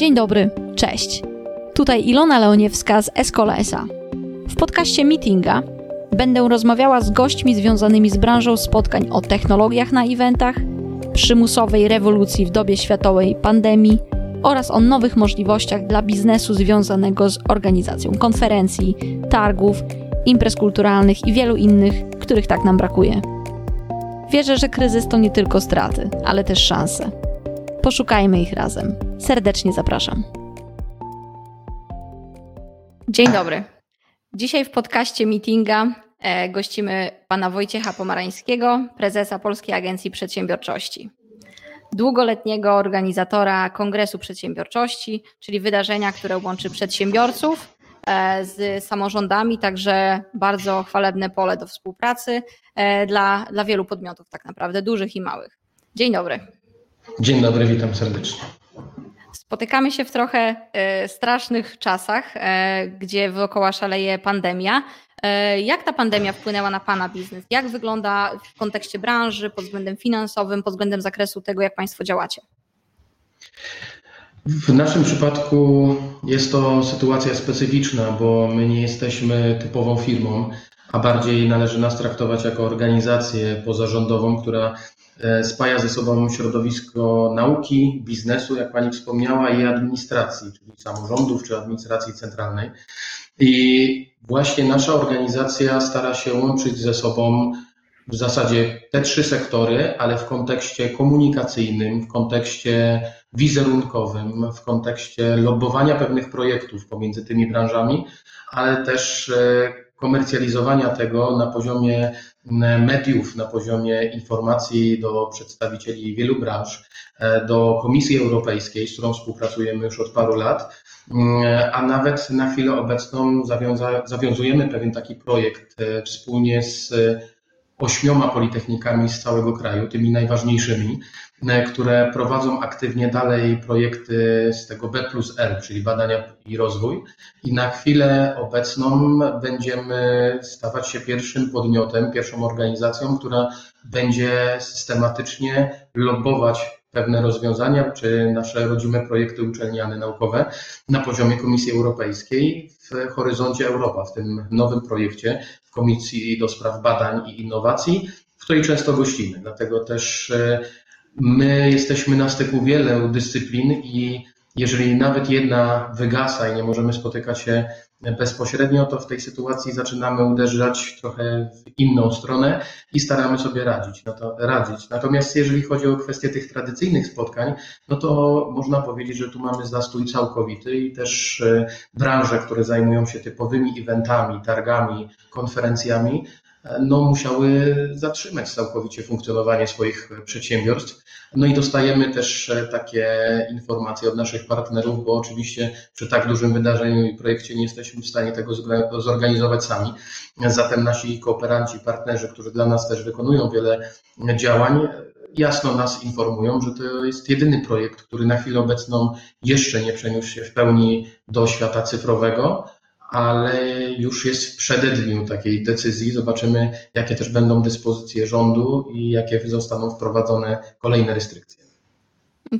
Dzień dobry, cześć. Tutaj Ilona Leoniewska z Escola SA. W podcaście Meetinga będę rozmawiała z gośćmi związanymi z branżą spotkań o technologiach na eventach, przymusowej rewolucji w dobie światowej pandemii oraz o nowych możliwościach dla biznesu związanego z organizacją konferencji, targów, imprez kulturalnych i wielu innych, których tak nam brakuje. Wierzę, że kryzys to nie tylko straty, ale też szanse. Poszukajmy ich razem. Serdecznie zapraszam. Dzień dobry. Dzisiaj w podcaście Meetinga e, gościmy pana Wojciecha Pomarańskiego, prezesa Polskiej Agencji Przedsiębiorczości. Długoletniego organizatora Kongresu Przedsiębiorczości, czyli wydarzenia, które łączy przedsiębiorców e, z samorządami, także bardzo chwalebne pole do współpracy e, dla, dla wielu podmiotów, tak naprawdę, dużych i małych. Dzień dobry. Dzień dobry, witam serdecznie. Spotykamy się w trochę e, strasznych czasach, e, gdzie wookoła szaleje pandemia. E, jak ta pandemia wpłynęła na Pana biznes? Jak wygląda w kontekście branży, pod względem finansowym, pod względem zakresu tego, jak Państwo działacie? W naszym przypadku jest to sytuacja specyficzna, bo my nie jesteśmy typową firmą, a bardziej należy nas traktować jako organizację pozarządową, która spaja ze sobą środowisko nauki, biznesu, jak Pani wspomniała, i administracji, czyli samorządów czy administracji centralnej. I właśnie nasza organizacja stara się łączyć ze sobą w zasadzie te trzy sektory, ale w kontekście komunikacyjnym, w kontekście wizerunkowym, w kontekście lobbowania pewnych projektów pomiędzy tymi branżami, ale też e, komercjalizowania tego na poziomie mediów, na poziomie informacji do przedstawicieli wielu branż, e, do Komisji Europejskiej, z którą współpracujemy już od paru lat, mm, a nawet na chwilę obecną zawiąza, zawiązujemy pewien taki projekt e, wspólnie z ośmioma politechnikami z całego kraju, tymi najważniejszymi, które prowadzą aktywnie dalej projekty z tego B plus L, czyli badania i rozwój. I na chwilę obecną będziemy stawać się pierwszym podmiotem, pierwszą organizacją, która będzie systematycznie lobbować pewne rozwiązania, czy nasze rodzime projekty uczelniane naukowe na poziomie Komisji Europejskiej w horyzoncie Europa, w tym nowym projekcie Komisji do Spraw Badań i Innowacji, w której często gościmy. Dlatego też e, My jesteśmy na styku wielu dyscyplin i jeżeli nawet jedna wygasa i nie możemy spotykać się bezpośrednio, to w tej sytuacji zaczynamy uderzać trochę w inną stronę i staramy sobie radzić, no to radzić. Natomiast jeżeli chodzi o kwestię tych tradycyjnych spotkań, no to można powiedzieć, że tu mamy zastój całkowity i też e, branże, które zajmują się typowymi eventami, targami, konferencjami, no, musiały zatrzymać całkowicie funkcjonowanie swoich przedsiębiorstw. No i dostajemy też e, takie informacje od naszych partnerów, bo oczywiście przy tak dużym wydarzeniu i projekcie nie jesteśmy w stanie tego zorganizować sami. Zatem nasi kooperanci, partnerzy, którzy dla nas też wykonują wiele działań, jasno nas informują, że to jest jedyny projekt, który na chwilę obecną jeszcze nie przeniósł się w pełni do świata cyfrowego ale już jest w przededniu takiej decyzji. Zobaczymy, jakie też będą dyspozycje rządu i jakie zostaną wprowadzone kolejne restrykcje.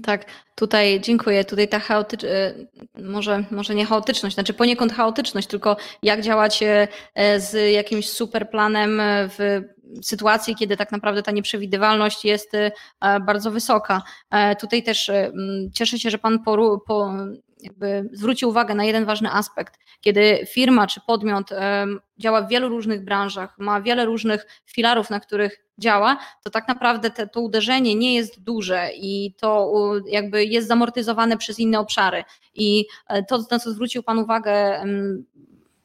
Tak, tutaj dziękuję. Tutaj ta chaotyczność, może, może nie chaotyczność, znaczy poniekąd chaotyczność, tylko jak działać e, z jakimś super planem w sytuacji, kiedy tak naprawdę ta nieprzewidywalność jest bardzo wysoka. E, tutaj też cieszę się, że Pan poru, po, jakby zwrócił uwagę na jeden ważny aspekt. Kiedy firma czy podmiot działa w wielu różnych branżach, ma wiele różnych filarów, na których działa, to tak naprawdę te, to uderzenie nie jest duże i to jakby jest zamortyzowane przez inne obszary. I e, to, na co zwrócił Pan uwagę,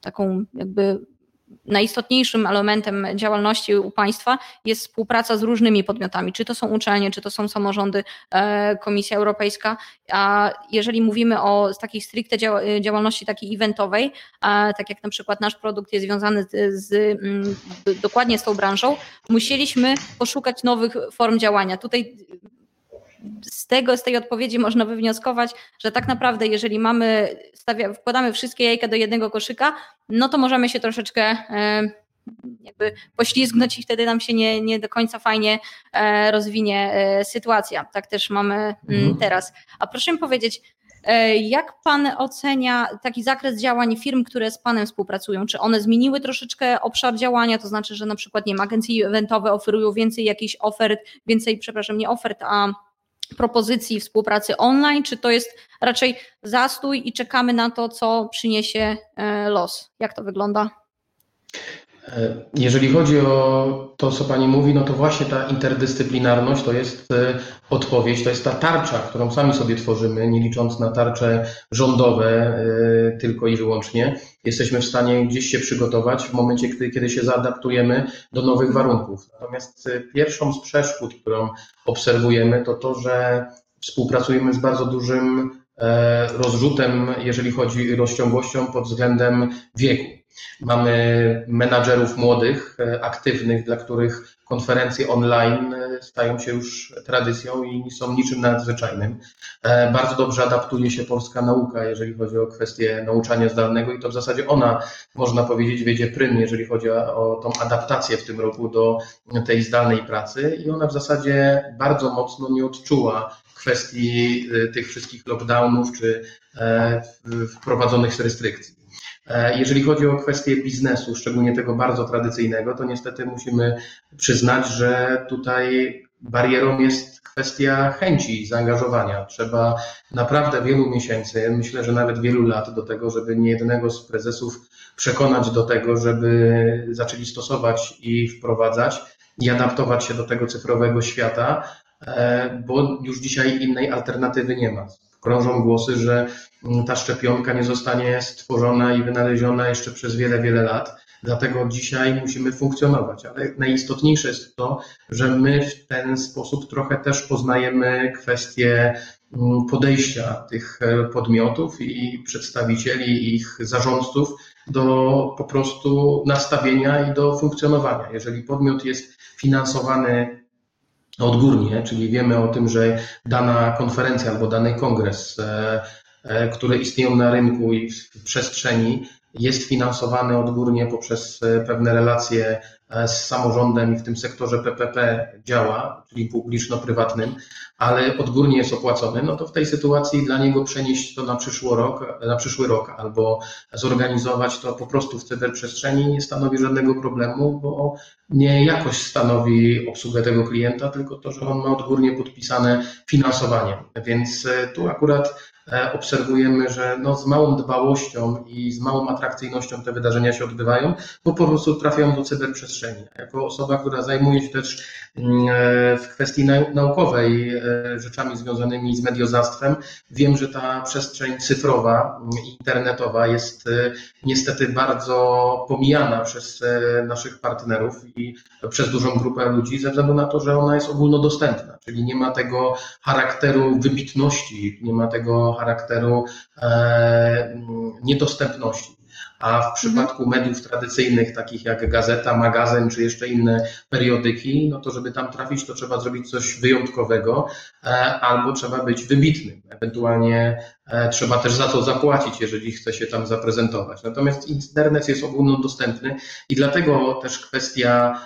taką jakby najistotniejszym elementem działalności u państwa jest współpraca z różnymi podmiotami, czy to są uczelnie, czy to są samorządy, e, Komisja Europejska, a jeżeli mówimy o takiej stricte działalności takiej eventowej, tak jak na przykład nasz produkt jest związany z, z, mm, dokładnie z tą branżą, musieliśmy poszukać nowych form działania. Tutaj z tego, z tej odpowiedzi można wywnioskować, że tak naprawdę, jeżeli mamy, stawia, wkładamy wszystkie jajka do jednego koszyka, no to możemy się troszeczkę e, jakby poślizgnąć i wtedy nam się nie, nie do końca fajnie e, rozwinie e, sytuacja. Tak też mamy mm, mhm. teraz. A proszę mi powiedzieć, jak Pan ocenia taki zakres działań firm, które z Panem współpracują? Czy one zmieniły troszeczkę obszar działania? To znaczy, że na przykład, nie wiem, agencje eventowe oferują więcej jakichś ofert, więcej, przepraszam, nie ofert, a propozycji współpracy online, czy to jest raczej zastój i czekamy na to, co przyniesie e, los? Jak to wygląda? E, jeżeli chodzi o to, co Pani mówi, no to właśnie ta interdyscyplinarność to jest e, odpowiedź, to jest ta tarcza, którą sami sobie tworzymy, nie licząc na tarcze rządowe e, tylko i wyłącznie. Jesteśmy w stanie gdzieś się przygotować w momencie, kiedy, kiedy się zaadaptujemy do nowych warunków. Natomiast pierwszą z przeszkód, którą obserwujemy, to to, że współpracujemy z bardzo dużym rozrzutem, jeżeli chodzi o rozciągłością pod względem wieku. Mamy menadżerów młodych, e, aktywnych, dla których konferencje online e, stają się już tradycją i są niczym nadzwyczajnym. E, bardzo dobrze adaptuje się polska nauka, jeżeli chodzi o kwestię nauczania zdalnego i to w zasadzie ona, można powiedzieć, wiedzie prym, jeżeli chodzi o, tą adaptację w tym roku do tej zdalnej pracy i ona w zasadzie bardzo mocno nie odczuła kwestii tych wszystkich lockdownów czy wprowadzonych restrykcji. E, jeżeli chodzi o kwestię biznesu, szczególnie tego bardzo tradycyjnego, to niestety musimy przyznać, że tutaj barierą jest kwestia chęci zaangażowania. Trzeba naprawdę wielu miesięcy, myślę, że nawet wielu lat do tego, żeby niejednego z prezesów przekonać do tego, żeby zaczęli stosować i wprowadzać i adaptować się do tego cyfrowego świata, e, bo już dzisiaj innej alternatywy nie ma. Krążą głosy, że ta szczepionka nie zostanie stworzona i wynaleziona jeszcze przez wiele, wiele lat. Dlatego dzisiaj musimy funkcjonować, ale najistotniejsze jest to, że my w ten sposób trochę też poznajemy kwestie mm, podejścia tych e, podmiotów i przedstawicieli ich zarządców do po prostu nastawienia i do funkcjonowania. Jeżeli podmiot jest finansowany odgórnie, czyli wiemy o tym, że dana konferencja albo dany kongres e, E, które istnieją na rynku i w przestrzeni, jest finansowany odgórnie poprzez e, pewne relacje z samorządem i w tym sektorze PPP działa, czyli publiczno-prywatnym, ale odgórnie jest opłacony, no to w tej sytuacji dla niego przenieść to na przyszły rok, na przyszły rok albo zorganizować to po prostu w cyberprzestrzeni nie stanowi żadnego problemu, bo nie jakość stanowi obsługę tego klienta, tylko to, że on ma odgórnie podpisane finansowanie. Więc tu akurat E, obserwujemy, że no z małą dbałością i z małą atrakcyjnością te wydarzenia się odbywają, bo po prostu trafiają do cyberprzestrzeni. Jako osoba, która zajmuje się też mm, e, w kwestii naukowej e, rzeczami związanymi z mediozastwem, wiem, że ta przestrzeń cyfrowa, mm, internetowa jest niestety bardzo pomijana przez naszych partnerów i przez dużą grupę ludzi ze względu na to, że ona jest ogólnodostępna, czyli nie ma tego charakteru wybitności, nie ma tego charakteru e, niedostępności. A w przypadku mhm. mediów tradycyjnych, takich jak gazeta, magazyn czy jeszcze inne periodyki, no to żeby tam trafić, to trzeba zrobić coś wyjątkowego e, albo trzeba być wybitnym. Ewentualnie e, trzeba też za to zapłacić, jeżeli chce się tam zaprezentować. Natomiast internet jest ogólnodostępny i dlatego też kwestia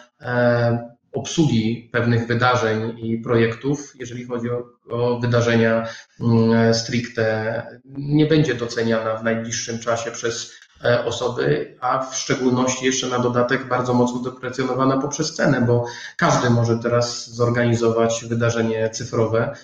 obsługi pewnych wydarzeń i projektów, jeżeli chodzi o, o, wydarzenia mm, stricte, nie będzie doceniana w najbliższym czasie przez e, osoby, a w szczególności jeszcze na dodatek bardzo mocno deprecjonowana poprzez cenę, bo każdy może teraz zorganizować wydarzenie cyfrowe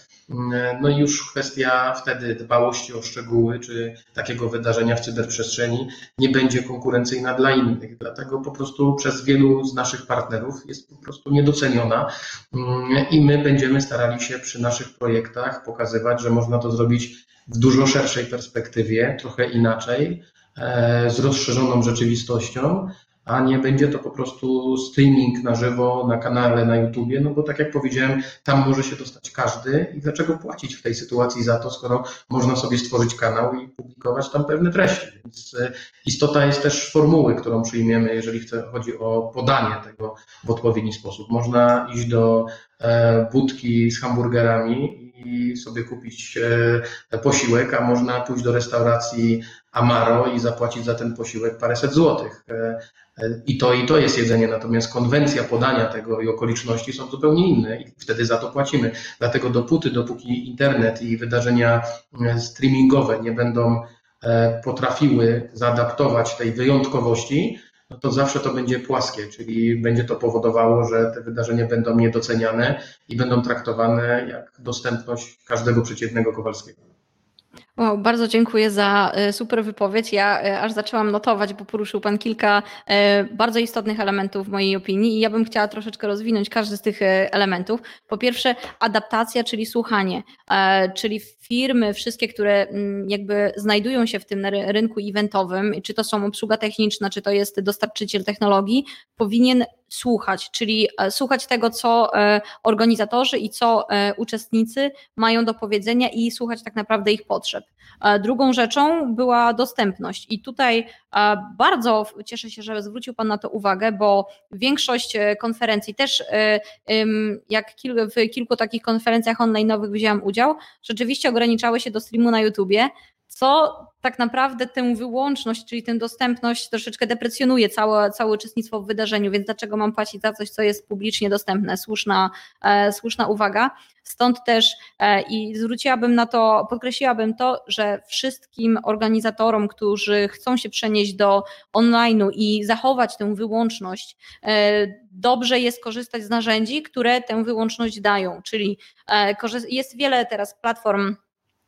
no i już kwestia wtedy dbałości o szczegóły, czy takiego wydarzenia w cyberprzestrzeni nie będzie konkurencyjna dla innych. Dlatego po prostu przez wielu z naszych partnerów jest po prostu niedoceniona mm, i my będziemy starali się przy naszych projektach pokazywać, że można to zrobić w dużo szerszej perspektywie, trochę inaczej, e, z rozszerzoną rzeczywistością, a nie będzie to po prostu streaming na żywo na kanale na YouTubie, no bo tak jak powiedziałem, tam może się dostać każdy i dlaczego płacić w tej sytuacji za to, skoro można sobie stworzyć kanał i publikować tam pewne treści. Więc e, istota jest też formuły, którą przyjmiemy, jeżeli chodzi o podanie tego w odpowiedni sposób. Można iść do e, budki z hamburgerami i sobie kupić e, posiłek, a można pójść do restauracji Amaro i zapłacić za ten posiłek paręset złotych. E, I to, I to jest jedzenie, natomiast konwencja podania tego i okoliczności są zupełnie inne i wtedy za to płacimy. Dlatego dopóty, dopóki internet i wydarzenia streamingowe nie będą potrafiły zaadaptować tej wyjątkowości, no to zawsze to będzie płaskie, czyli będzie to powodowało, że te wydarzenia będą niedoceniane i będą traktowane jak dostępność każdego przeciętnego Kowalskiego. Wow, bardzo dziękuję za e, super wypowiedź. Ja e, aż zaczęłam notować, bo poruszył Pan kilka e, bardzo istotnych elementów w mojej opinii i ja bym chciała troszeczkę rozwinąć każdy z tych elementów. Po pierwsze, adaptacja, czyli słuchanie, czyli firmy, wszystkie, które mm, jakby znajdują się w tym rynku eventowym, czy to są obsługa techniczna, czy to jest dostarczyciel technologii, powinien słuchać, czyli e, słuchać tego, co e, organizatorzy i co e, uczestnicy mają do powiedzenia i słuchać tak naprawdę ich potrzeb. Drugą rzeczą była dostępność i tutaj bardzo cieszę się, że zwrócił Pan na to uwagę, bo większość konferencji też, jak w kilku takich konferencjach online'owych wzięłam udział, rzeczywiście ograniczały się do streamu na YouTubie, co tak naprawdę tę wyłączność, czyli tę dostępność troszeczkę deprecjonuje całe, całe uczestnictwo w wydarzeniu, więc dlaczego mam płacić za coś, co jest publicznie dostępne? Słuszna, e, słuszna uwaga. Stąd też e, i zwróciłabym na to, podkreśliłabym to, że wszystkim organizatorom, którzy chcą się przenieść do online'u i zachować tę wyłączność, e, dobrze jest korzystać z narzędzi, które tę wyłączność dają, czyli e, jest wiele teraz platform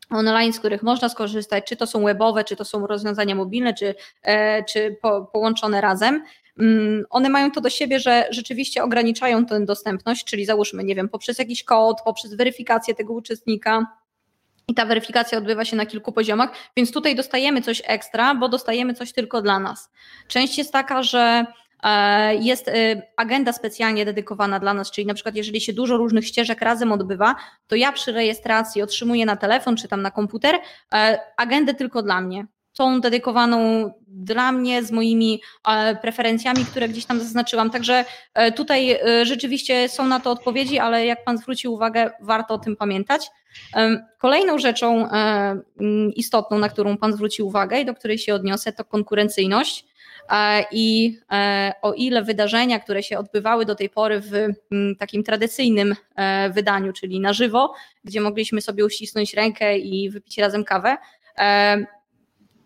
online, z których można skorzystać, czy to są webowe, czy to są rozwiązania mobilne, czy, e, czy po, połączone razem. Mm, one mają to do siebie, że rzeczywiście ograniczają tę dostępność, czyli załóżmy, nie wiem, poprzez jakiś kod, poprzez weryfikację tego uczestnika, i ta weryfikacja odbywa się na kilku poziomach, więc tutaj dostajemy coś ekstra, bo dostajemy coś tylko dla nas. Część jest taka, że jest y, agenda specjalnie dedykowana dla nas, czyli na przykład jeżeli się dużo różnych ścieżek razem odbywa, to ja przy rejestracji otrzymuję na telefon czy tam na komputer e, agendę tylko dla mnie. Tą dedykowaną dla mnie z moimi e, preferencjami, które gdzieś tam zaznaczyłam. Także tutaj rzeczywiście są na to odpowiedzi, ale jak Pan zwrócił uwagę, warto o tym pamiętać. Kolejną rzeczą istotną, na którą Pan zwrócił uwagę i do której się odniosę, to konkurencyjność. I e, o ile wydarzenia, które się odbywały do tej pory w mm, takim tradycyjnym e, wydaniu, czyli na żywo, gdzie mogliśmy sobie uścisnąć rękę i wypić razem kawę, e,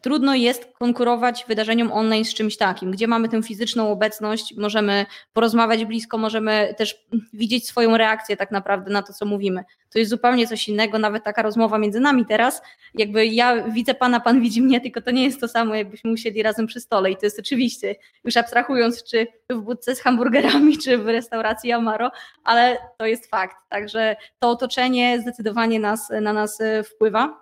trudno jest konkurować wydarzeniom online z czymś takim, gdzie mamy tę fizyczną obecność, możemy porozmawiać blisko, możemy też widzieć swoją reakcję tak naprawdę na to, co mówimy. To jest zupełnie coś innego, nawet taka rozmowa między nami teraz, jakby ja widzę pana, pan widzi mnie, tylko to nie jest to samo, jakbyśmy usiedli razem przy stole i to jest oczywiście, już abstrahując, czy w budce z hamburgerami, czy w restauracji Amaro, ale to jest fakt, także to otoczenie zdecydowanie nas, na nas wpływa.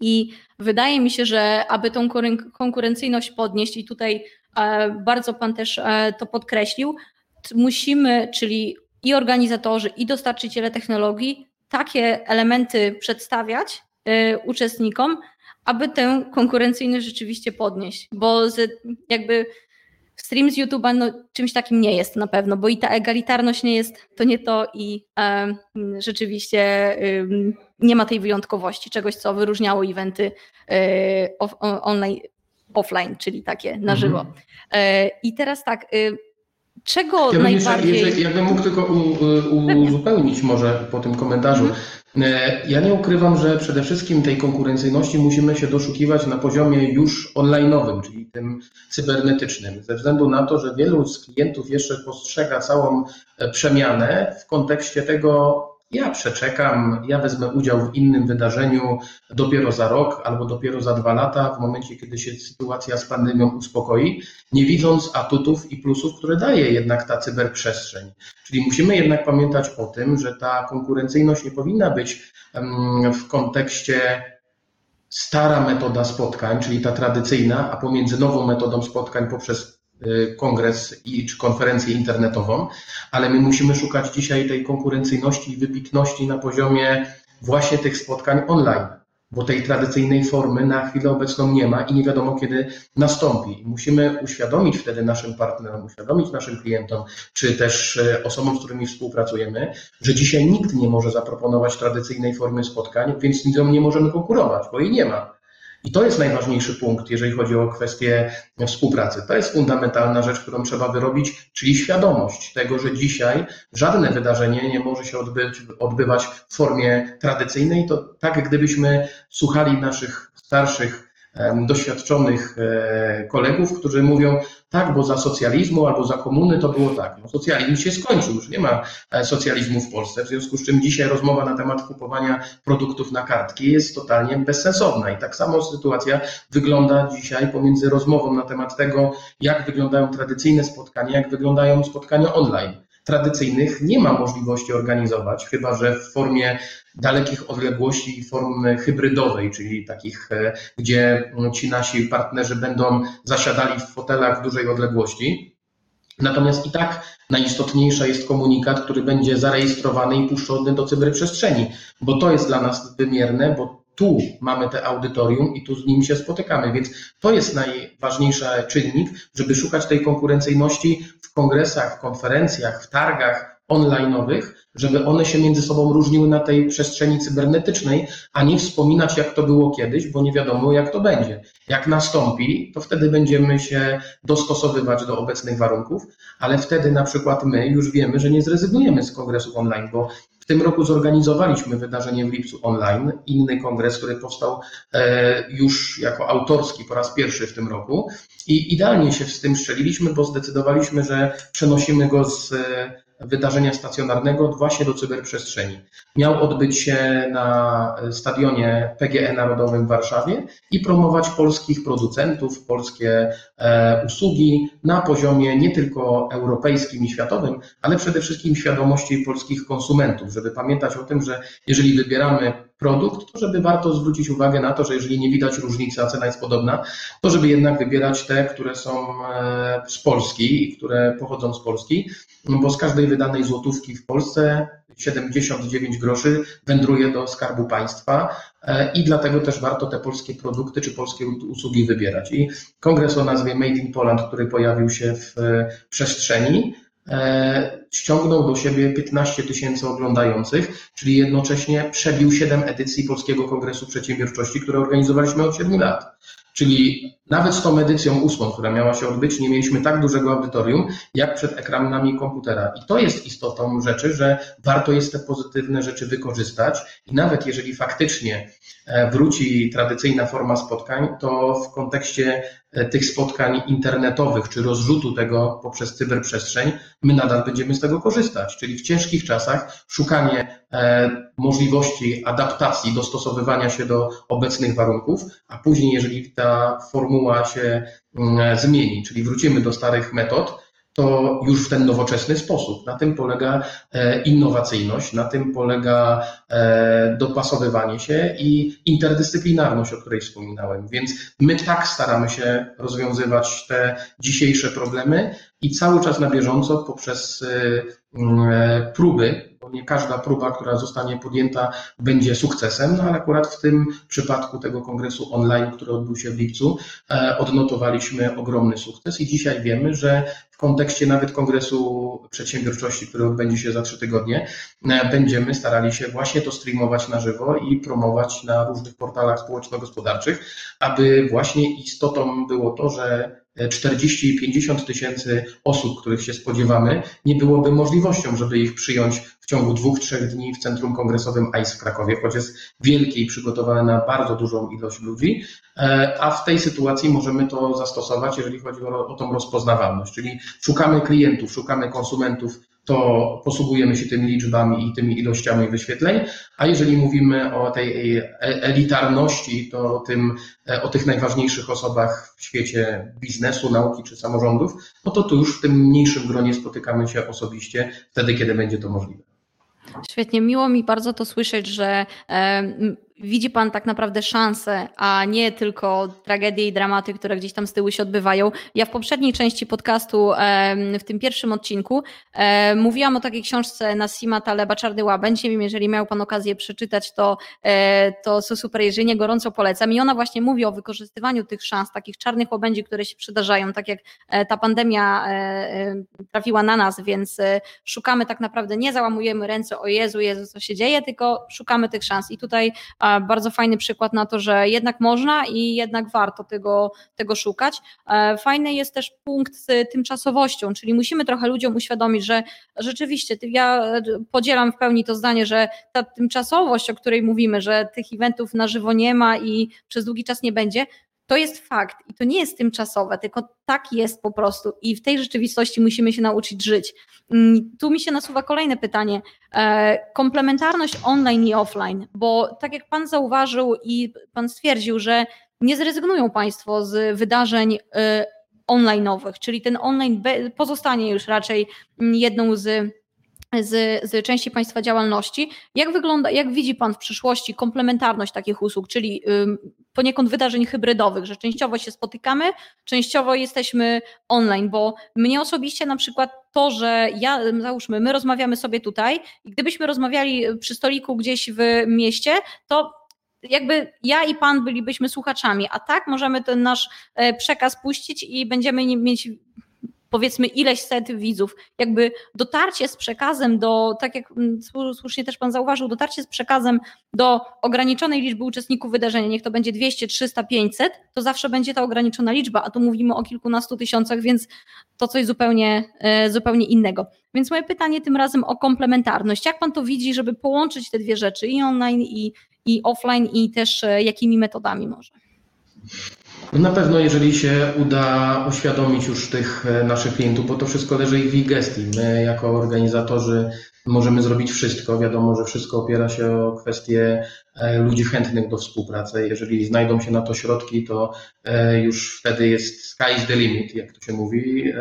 I wydaje mi się, że aby tą konkurencyjność podnieść, i tutaj e, bardzo Pan też e, to podkreślił, musimy, czyli i organizatorzy, i dostarczyciele technologii, takie elementy przedstawiać e, uczestnikom, aby tę konkurencyjność rzeczywiście podnieść, bo jakby stream z YouTube'a no, czymś takim nie jest na pewno, bo i ta egalitarność nie jest, to nie to i e, rzeczywiście e, nie ma tej wyjątkowości, czegoś, co wyróżniało eventy e, off, online, offline, czyli takie na mhm. żywo. E, I teraz tak, e, czego ja najbardziej... Jeszcze, jeszcze, jakbym mógł tylko uzupełnić może po tym komentarzu. Mhm. E, ja nie ukrywam, że przede wszystkim tej konkurencyjności musimy się doszukiwać na poziomie już online'owym, czyli tym cybernetycznym, ze względu na to, że wielu z klientów jeszcze postrzega całą e, przemianę w kontekście tego, ja przeczekam, ja wezmę udział w innym wydarzeniu dopiero za rok albo dopiero za dwa lata, w momencie, kiedy się sytuacja z pandemią uspokoi, nie widząc atutów i plusów, które daje jednak ta cyberprzestrzeń. Czyli musimy jednak pamiętać o tym, że ta konkurencyjność nie powinna być w kontekście stara metoda spotkań, czyli ta tradycyjna, a pomiędzy nową metodą spotkań poprzez kongres i, czy konferencję internetową, ale my musimy szukać dzisiaj tej konkurencyjności i wybitności na poziomie właśnie tych spotkań online. bo tej tradycyjnej formy na chwilę obecną nie ma i nie wiadomo kiedy nastąpi. Musimy uświadomić wtedy naszym partnerom, uświadomić naszym klientom, czy też e, osobom, z którymi współpracujemy, że dzisiaj nikt nie może zaproponować tradycyjnej formy spotkań, więc z nią nie możemy konkurować, bo jej nie ma. I to jest najważniejszy punkt, jeżeli chodzi o kwestię współpracy. To jest fundamentalna rzecz, którą trzeba wyrobić, czyli świadomość tego, że dzisiaj żadne wydarzenie nie może się odbyć, odbywać w formie tradycyjnej. To tak, gdybyśmy słuchali naszych starszych, doświadczonych e, kolegów, którzy mówią, tak, bo za socjalizmu albo za komuny to było tak. No, socjalizm się skończył, już nie ma e, socjalizmu w Polsce, w związku z czym dzisiaj rozmowa na temat kupowania produktów na kartki jest totalnie bezsensowna. I tak samo sytuacja wygląda dzisiaj pomiędzy rozmową na temat tego, jak wyglądają tradycyjne spotkania, jak wyglądają spotkania online tradycyjnych nie ma możliwości organizować, chyba że w formie dalekich odległości i formy hybrydowej, czyli takich, e, gdzie ci nasi partnerzy będą zasiadali w fotelach w dużej odległości. Natomiast i tak najistotniejsza jest komunikat, który będzie zarejestrowany i puszczony do cyberprzestrzeni, bo to jest dla nas wymierne, bo tu mamy te audytorium i tu z nim się spotykamy, więc to jest najważniejszy czynnik, żeby szukać tej konkurencyjności w kongresach, w konferencjach, w targach online'owych, żeby one się między sobą różniły na tej przestrzeni cybernetycznej, a nie wspominać, jak to było kiedyś, bo nie wiadomo, jak to będzie. Jak nastąpi, to wtedy będziemy się dostosowywać do obecnych warunków, ale wtedy na przykład my już wiemy, że nie zrezygnujemy z kongresów online, bo tym roku zorganizowaliśmy wydarzenie w lipcu online, inny kongres, który powstał e, już jako autorski po raz pierwszy w tym roku. I idealnie się z tym strzeliliśmy, bo zdecydowaliśmy, że przenosimy go z wydarzenia stacjonarnego właśnie do cyberprzestrzeni. Miał odbyć się na stadionie PGE Narodowym w Warszawie i promować polskich producentów, polskie e, usługi na poziomie nie tylko europejskim i światowym, ale przede wszystkim świadomości polskich konsumentów, żeby pamiętać o tym, że jeżeli wybieramy produkt, to żeby warto zwrócić uwagę na to, że jeżeli nie widać różnicy, a cena jest podobna, to żeby jednak wybierać te, które są e, z Polski i które pochodzą z Polski, no bo z każdej wydanej złotówki w Polsce 79 groszy wędruje do skarbu państwa e, i dlatego też warto te polskie produkty czy polskie usługi wybierać. I kongres o nazwie Made in Poland, który pojawił się w e, przestrzeni, ściągnął do siebie 15 tysięcy oglądających, czyli jednocześnie przebił 7 edycji Polskiego Kongresu Przedsiębiorczości, które organizowaliśmy od 7 lat. Czyli nawet z tą edycją ósmą, która miała się odbyć, nie mieliśmy tak dużego audytorium, jak przed ekranami komputera. I to jest istotą rzeczy, że warto jest te pozytywne rzeczy wykorzystać i nawet jeżeli faktycznie e, wróci tradycyjna forma spotkań, to w kontekście e, tych spotkań internetowych, czy rozrzutu tego poprzez cyberprzestrzeń, my nadal będziemy z tego korzystać. Czyli w ciężkich czasach szukanie e, możliwości adaptacji, dostosowywania się do obecnych warunków, a później, jeżeli ta formuła się mm, zmieni, czyli wrócimy do starych metod, to już w ten nowoczesny sposób. Na tym polega e, innowacyjność, na tym polega e, dopasowywanie się i interdyscyplinarność, o której wspominałem. Więc my tak staramy się rozwiązywać te dzisiejsze problemy i cały czas na bieżąco poprzez e, próby, nie każda próba, która zostanie podjęta, będzie sukcesem, no ale akurat w tym przypadku tego kongresu online, który odbył się w lipcu, odnotowaliśmy ogromny sukces i dzisiaj wiemy, że w kontekście nawet Kongresu Przedsiębiorczości, który odbędzie się za trzy tygodnie, e, będziemy starali się właśnie to streamować na żywo i promować na różnych portalach społeczno-gospodarczych, aby właśnie istotą było to, że 40-50 tysięcy osób, których się spodziewamy, nie byłoby możliwością, żeby ich przyjąć w ciągu dwóch, trzech dni w Centrum Kongresowym ICE w Krakowie, choć jest wielkie i przygotowane na bardzo dużą ilość ludzi, e, a w tej sytuacji możemy to zastosować, jeżeli chodzi o, o tą rozpoznawalność, czyli szukamy klientów, szukamy konsumentów to posługujemy się tymi liczbami i tymi ilościami wyświetleń, a jeżeli mówimy o tej e, elitarności, to tym, e, o tych najważniejszych osobach w świecie biznesu, nauki czy samorządów, no to tu już w tym mniejszym gronie spotykamy się osobiście wtedy, kiedy będzie to możliwe. Świetnie, miło mi bardzo to słyszeć, że widzi Pan tak naprawdę szansę, a nie tylko tragedie i dramaty, które gdzieś tam z tyłu się odbywają. Ja w poprzedniej części podcastu, w tym pierwszym odcinku, mówiłam o takiej książce Nasima Taleba Czarny Łabędź. Nie wiem, jeżeli miał Pan okazję przeczytać, to, e, to super, jeżeli nie, gorąco polecam. I ona właśnie mówi o wykorzystywaniu tych szans, takich czarnych łabędzi, które się przydarzają, tak jak e, ta pandemia e, trafiła na nas, więc szukamy tak naprawdę, nie załamujemy ręce, o Jezu, Jezu, co się dzieje, tylko szukamy tych szans. I tutaj bardzo fajny przykład na to, że jednak można i jednak warto tego, tego szukać. Fajny jest też punkt z tymczasowością, czyli musimy trochę ludziom uświadomić, że rzeczywiście ja podzielam w pełni to zdanie, że ta tymczasowość, o której mówimy, że tych eventów na żywo nie ma i przez długi czas nie będzie, to jest fakt i to nie jest tymczasowe, tylko tak jest po prostu i w tej rzeczywistości musimy się nauczyć żyć. Mm, tu mi się nasuwa kolejne pytanie. E, komplementarność online i offline, bo tak jak Pan zauważył i Pan stwierdził, że nie zrezygnują Państwo z wydarzeń e, online'owych, czyli ten online pozostanie już raczej jedną z z, z części Państwa działalności. Jak wygląda, jak widzi Pan w przyszłości komplementarność takich usług, czyli poniekąd wydarzeń hybrydowych, że częściowo się spotykamy, częściowo jesteśmy online, bo mnie osobiście na przykład to, że ja, załóżmy, my rozmawiamy sobie tutaj i gdybyśmy rozmawiali przy stoliku gdzieś w mieście, to jakby ja i pan bylibyśmy słuchaczami, a tak możemy ten nasz e, przekaz puścić i będziemy mieć powiedzmy ileś set widzów, jakby dotarcie z przekazem do, tak jak mm, słusznie też Pan zauważył, dotarcie z przekazem do ograniczonej liczby uczestników wydarzenia, niech to będzie 200, 300, 500, to zawsze będzie ta ograniczona liczba, a tu mówimy o kilkunastu tysiącach, więc to coś zupełnie, e, zupełnie innego. Więc moje pytanie tym razem o komplementarność. Jak Pan to widzi, żeby połączyć te dwie rzeczy i online, i, i offline, i też e, jakimi metodami może? No na pewno, jeżeli się uda uświadomić już tych e, naszych klientów, bo to wszystko leży ich w ich gestii. My, jako organizatorzy, możemy zrobić wszystko. Wiadomo, że wszystko opiera się o kwestie e, ludzi chętnych do współpracy. Jeżeli znajdą się na to środki, to e, już wtedy jest sky is the limit, jak to się mówi.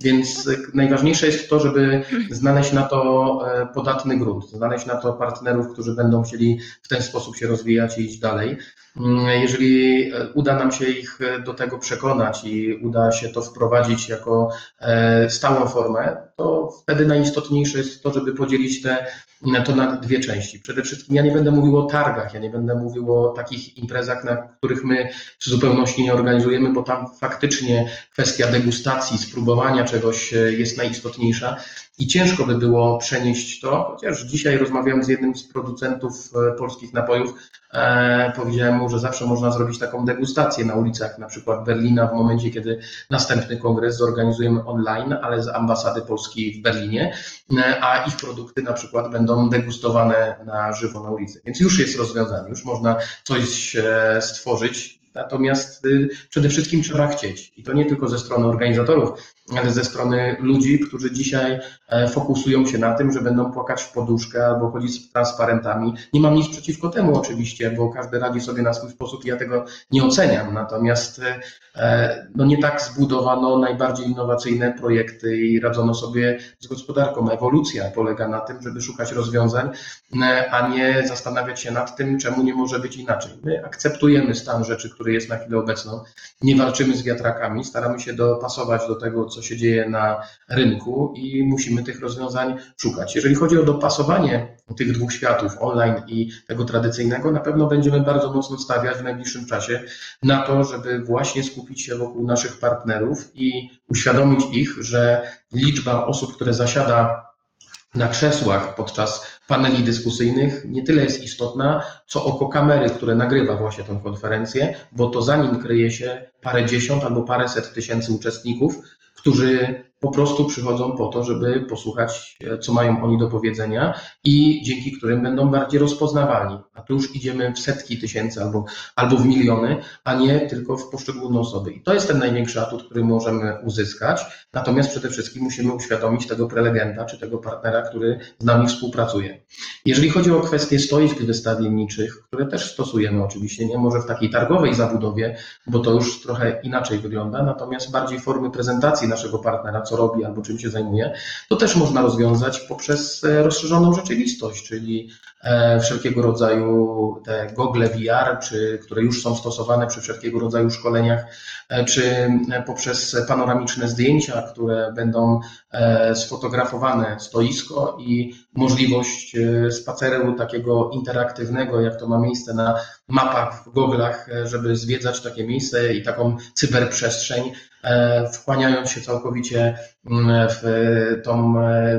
Więc najważniejsze jest to, żeby znaleźć na to podatny grunt, znaleźć na to partnerów, którzy będą chcieli w ten sposób się rozwijać i iść dalej. Mm, jeżeli e, uda nam się ich e, do tego przekonać i uda się to wprowadzić jako e, stałą formę, to wtedy najistotniejsze jest to, żeby podzielić te, to na dwie części. Przede wszystkim ja nie będę mówił o targach, ja nie będę mówił o takich imprezach, na których my w zupełności nie organizujemy, bo tam faktycznie kwestia degustacji, spróbowania czegoś jest najistotniejsza. I ciężko by było przenieść to, chociaż dzisiaj rozmawiałem z jednym z producentów polskich napojów, E, powiedziałem mu, że zawsze można zrobić taką degustację na ulicach, na przykład Berlina, w momencie, kiedy następny kongres zorganizujemy online, ale z ambasady Polski w Berlinie, e, a ich produkty na przykład będą degustowane na żywo na ulicy. Więc już jest rozwiązanie, już można coś e, stworzyć. Natomiast y, przede wszystkim trzeba chcieć. I to nie tylko ze strony organizatorów, ale ze strony ludzi, którzy dzisiaj e, fokusują się na tym, że będą płakać w poduszkę albo chodzić z transparentami. Nie mam nic przeciwko temu oczywiście, bo każdy radzi sobie na swój sposób i ja tego nie oceniam. Natomiast e, no nie tak zbudowano najbardziej innowacyjne projekty i radzono sobie z gospodarką. Ewolucja polega na tym, żeby szukać rozwiązań, e, a nie zastanawiać się nad tym, czemu nie może być inaczej. My akceptujemy stan rzeczy, który jest na chwilę obecną, nie walczymy z wiatrakami, staramy się dopasować do tego, co się dzieje na rynku i musimy tych rozwiązań szukać. Jeżeli chodzi o dopasowanie tych dwóch światów, online i tego tradycyjnego, na pewno będziemy bardzo mocno stawiać w najbliższym czasie na to, żeby właśnie skupić się wokół naszych partnerów i uświadomić ich, że liczba osób, które zasiada na krzesłach podczas paneli dyskusyjnych nie tyle jest istotna, co oko kamery, które nagrywa właśnie tę konferencję, bo to za nim kryje się parę dziesiąt albo paręset tysięcy uczestników, którzy po prostu przychodzą po to, żeby posłuchać, e, co mają oni do powiedzenia i dzięki którym będą bardziej rozpoznawalni. A tu już idziemy w setki tysięcy albo, albo w miliony, a nie tylko w poszczególne osoby. I to jest ten największy atut, który możemy uzyskać. Natomiast przede wszystkim musimy uświadomić tego prelegenta czy tego partnera, który z nami współpracuje. Jeżeli chodzi o kwestie stoisk wystawienniczych, które też stosujemy oczywiście, nie może w takiej targowej zabudowie, bo to już trochę inaczej wygląda, natomiast bardziej formy prezentacji naszego partnera, co robi albo czym się zajmuje, to też można rozwiązać poprzez rozszerzoną rzeczywistość, czyli wszelkiego rodzaju te gogle VR, czy, które już są stosowane przy wszelkiego rodzaju szkoleniach, czy poprzez panoramiczne zdjęcia, które będą sfotografowane stoisko i możliwość spaceru takiego interaktywnego, jak to ma miejsce na mapach w goglach, żeby zwiedzać takie miejsce i taką cyberprzestrzeń, wchłaniając się całkowicie w tą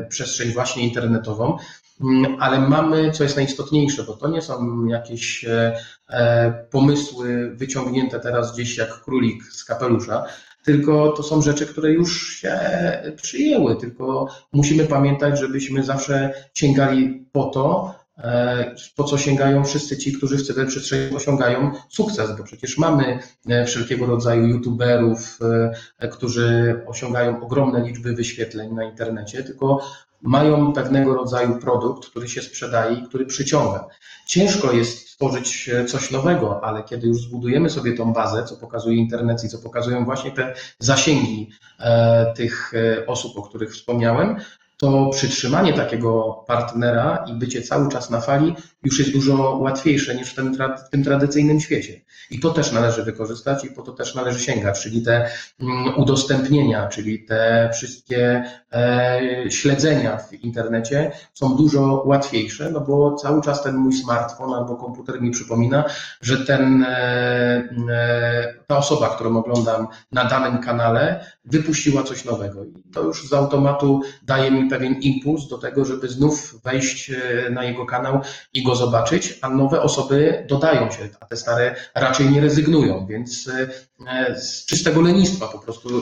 przestrzeń właśnie internetową. Mm, ale mamy, co jest najistotniejsze, bo to nie są jakieś e, e, pomysły wyciągnięte teraz gdzieś jak królik z kapelusza, tylko to są rzeczy, które już się przyjęły, tylko musimy pamiętać, żebyśmy zawsze sięgali po to, e, po co sięgają wszyscy ci, którzy w cyberprzestrzeni osiągają sukces, bo przecież mamy wszelkiego rodzaju youtuberów, którzy osiągają ogromne liczby wyświetleń na internecie, tylko mają pewnego rodzaju produkt, który się sprzedaje i który przyciąga. Ciężko jest stworzyć e, coś nowego, ale kiedy już zbudujemy sobie tą bazę, co pokazuje internet i co pokazują właśnie te zasięgi e, tych e, osób, o których wspomniałem, to przytrzymanie takiego partnera i bycie cały czas na fali już jest dużo łatwiejsze niż w tym, w tym tradycyjnym świecie. I to też należy wykorzystać i po to też należy sięgać, czyli te mm, udostępnienia, czyli te wszystkie e, śledzenia w internecie są dużo łatwiejsze, no bo cały czas ten mój smartfon albo komputer mi przypomina, że ten, e, e, ta osoba, którą oglądam na danym kanale, wypuściła coś nowego. I to już z automatu daje mi pewien impuls do tego, żeby znów wejść na jego kanał i go zobaczyć, a nowe osoby dodają się, a te stare raczej nie rezygnują, więc e, z czystego lenistwa po prostu e,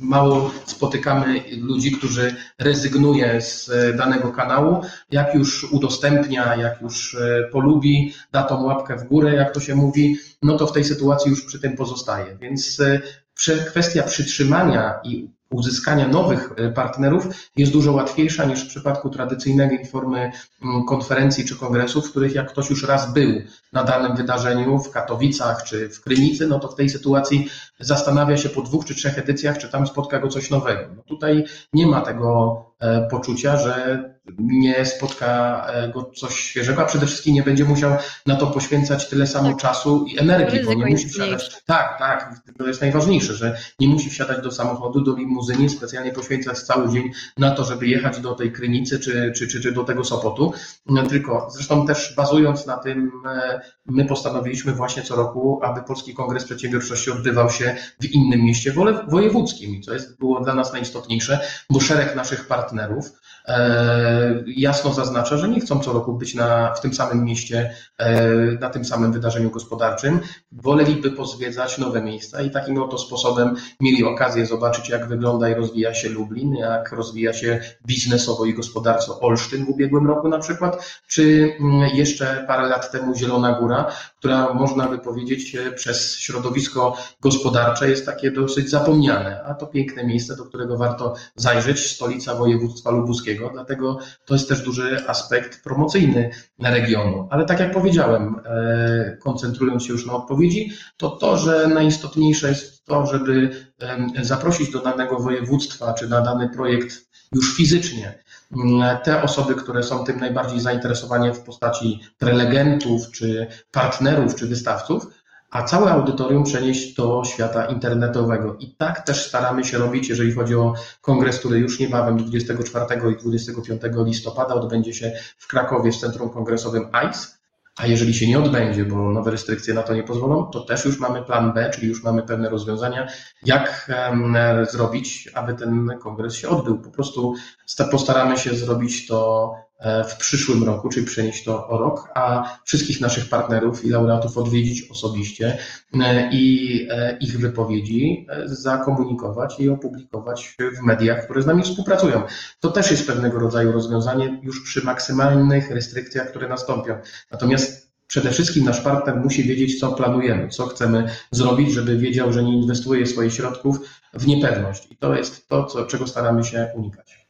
mało spotykamy ludzi, którzy rezygnuje z danego kanału, jak już udostępnia, jak już e, polubi, da tą łapkę w górę, jak to się mówi, no to w tej sytuacji już przy tym pozostaje. Więc kwestia przytrzymania i uzyskania nowych e, partnerów jest dużo łatwiejsza niż w przypadku tradycyjnej formy mm, konferencji czy kongresów, w których jak ktoś już raz był na danym wydarzeniu w Katowicach czy w Krynicy, no to w tej sytuacji zastanawia się po dwóch czy trzech edycjach, czy tam spotka go coś nowego. No tutaj nie ma tego e, poczucia, że nie spotka e, go coś świeżego, a przede wszystkim nie będzie musiał na to poświęcać tyle samo tak. czasu i energii, bo nie musi wsiadać. Tak, tak, to jest najważniejsze, że nie musi wsiadać do samochodu, do limuzyny, specjalnie poświęcać cały dzień na to, żeby jechać do tej Krynicy czy, czy, czy, czy do tego Sopotu. No, tylko zresztą też bazując na tym, e, my postanowiliśmy właśnie co roku, aby Polski Kongres Przedsiębiorczości odbywał się w innym mieście wojewódzkim, co jest, było dla nas najistotniejsze, bo szereg naszych partnerów jasno zaznacza, że nie chcą co roku być na, w tym samym mieście, e, na tym samym wydarzeniu gospodarczym. Woleliby pozwiedzać nowe miejsca i takim oto sposobem mieli okazję zobaczyć, jak wygląda i rozwija się Lublin, jak rozwija się biznesowo i gospodarczo Olsztyn w ubiegłym roku na przykład, czy mm, jeszcze parę lat temu Zielona Góra, która można by powiedzieć przez środowisko gospodarcze jest takie dosyć zapomniane, a to piękne miejsce, do którego warto zajrzeć, stolica województwa lubuskiego, dlatego to jest też duży aspekt promocyjny regionu. Ale tak jak powiedziałem, e, koncentrując się już na odpowiedzi, to to, że najistotniejsze jest to, żeby zaprosić do danego województwa czy na dany projekt już fizycznie te osoby, które są tym najbardziej zainteresowane w postaci prelegentów, czy partnerów, czy wystawców, a całe audytorium przenieść do świata internetowego. I tak też staramy się robić, jeżeli chodzi o kongres, który już niebawem 24 i 25 listopada odbędzie się w Krakowie w Centrum Kongresowym ICE. A jeżeli się nie odbędzie, bo nowe restrykcje na to nie pozwolą, to też już mamy plan B, czyli już mamy pewne rozwiązania, jak zrobić, aby ten kongres się odbył. Po prostu postaramy się zrobić to w przyszłym roku, czyli przenieść to o rok, a wszystkich naszych partnerów i laureatów odwiedzić osobiście e, i e, ich wypowiedzi zakomunikować i opublikować w mediach, które z nami współpracują. To też jest pewnego rodzaju rozwiązanie już przy maksymalnych restrykcjach, które nastąpią. Natomiast przede wszystkim nasz partner musi wiedzieć, co planujemy, co chcemy zrobić, żeby wiedział, że nie inwestuje swoich środków w niepewność. I to jest to, co, czego staramy się unikać.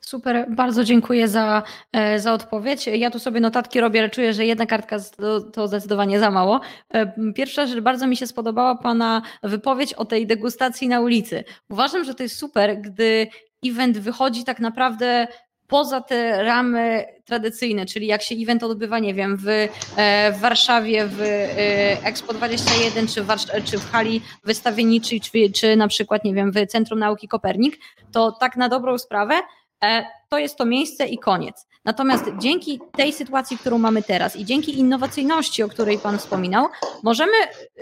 Super, bardzo dziękuję za, e, za odpowiedź. Ja tu sobie notatki robię, ale czuję, że jedna kartka to, to zdecydowanie za mało. E, pierwsza rzecz, bardzo mi się spodobała Pana wypowiedź o tej degustacji na ulicy. Uważam, że to jest super, gdy event wychodzi tak naprawdę poza te ramy tradycyjne, czyli jak się event odbywa, nie wiem, w, e, w Warszawie, w Expo 21, czy w, czy w hali wystawienniczej, czy, czy na przykład, nie wiem, w Centrum Nauki Kopernik, to tak na dobrą sprawę to jest to miejsce i koniec. Natomiast dzięki tej sytuacji, którą mamy teraz i dzięki innowacyjności, o której Pan wspominał, możemy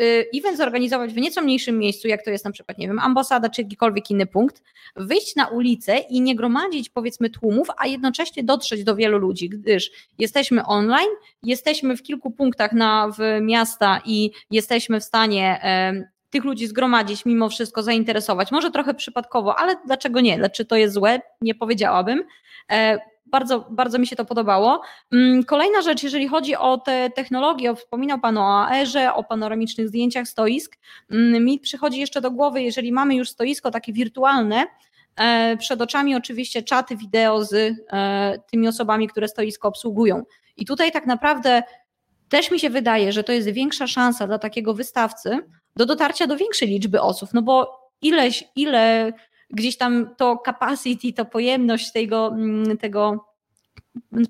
y, event zorganizować w nieco mniejszym miejscu, jak to jest na przykład, nie wiem, ambasada czy jakikolwiek inny punkt, wyjść na ulicę i nie gromadzić powiedzmy tłumów, a jednocześnie dotrzeć do wielu ludzi, gdyż jesteśmy online, jesteśmy w kilku punktach na, w miasta i jesteśmy w stanie tych ludzi zgromadzić, mimo wszystko zainteresować. Może trochę przypadkowo, ale dlaczego nie? Czy to jest złe? Nie powiedziałabym. E, bardzo, bardzo mi się to podobało. Mm, kolejna rzecz, jeżeli chodzi o te technologie, wspominał Pan o AR-ze, o panoramicznych zdjęciach stoisk. Mm, mi przychodzi jeszcze do głowy, jeżeli mamy już stoisko takie wirtualne, e, przed oczami oczywiście czaty wideo z e, tymi osobami, które stoisko obsługują. I tutaj tak naprawdę też mi się wydaje, że to jest większa szansa dla takiego wystawcy do dotarcia do większej liczby osób, no bo ileś, ile gdzieś tam to capacity, to pojemność tego, mm, tego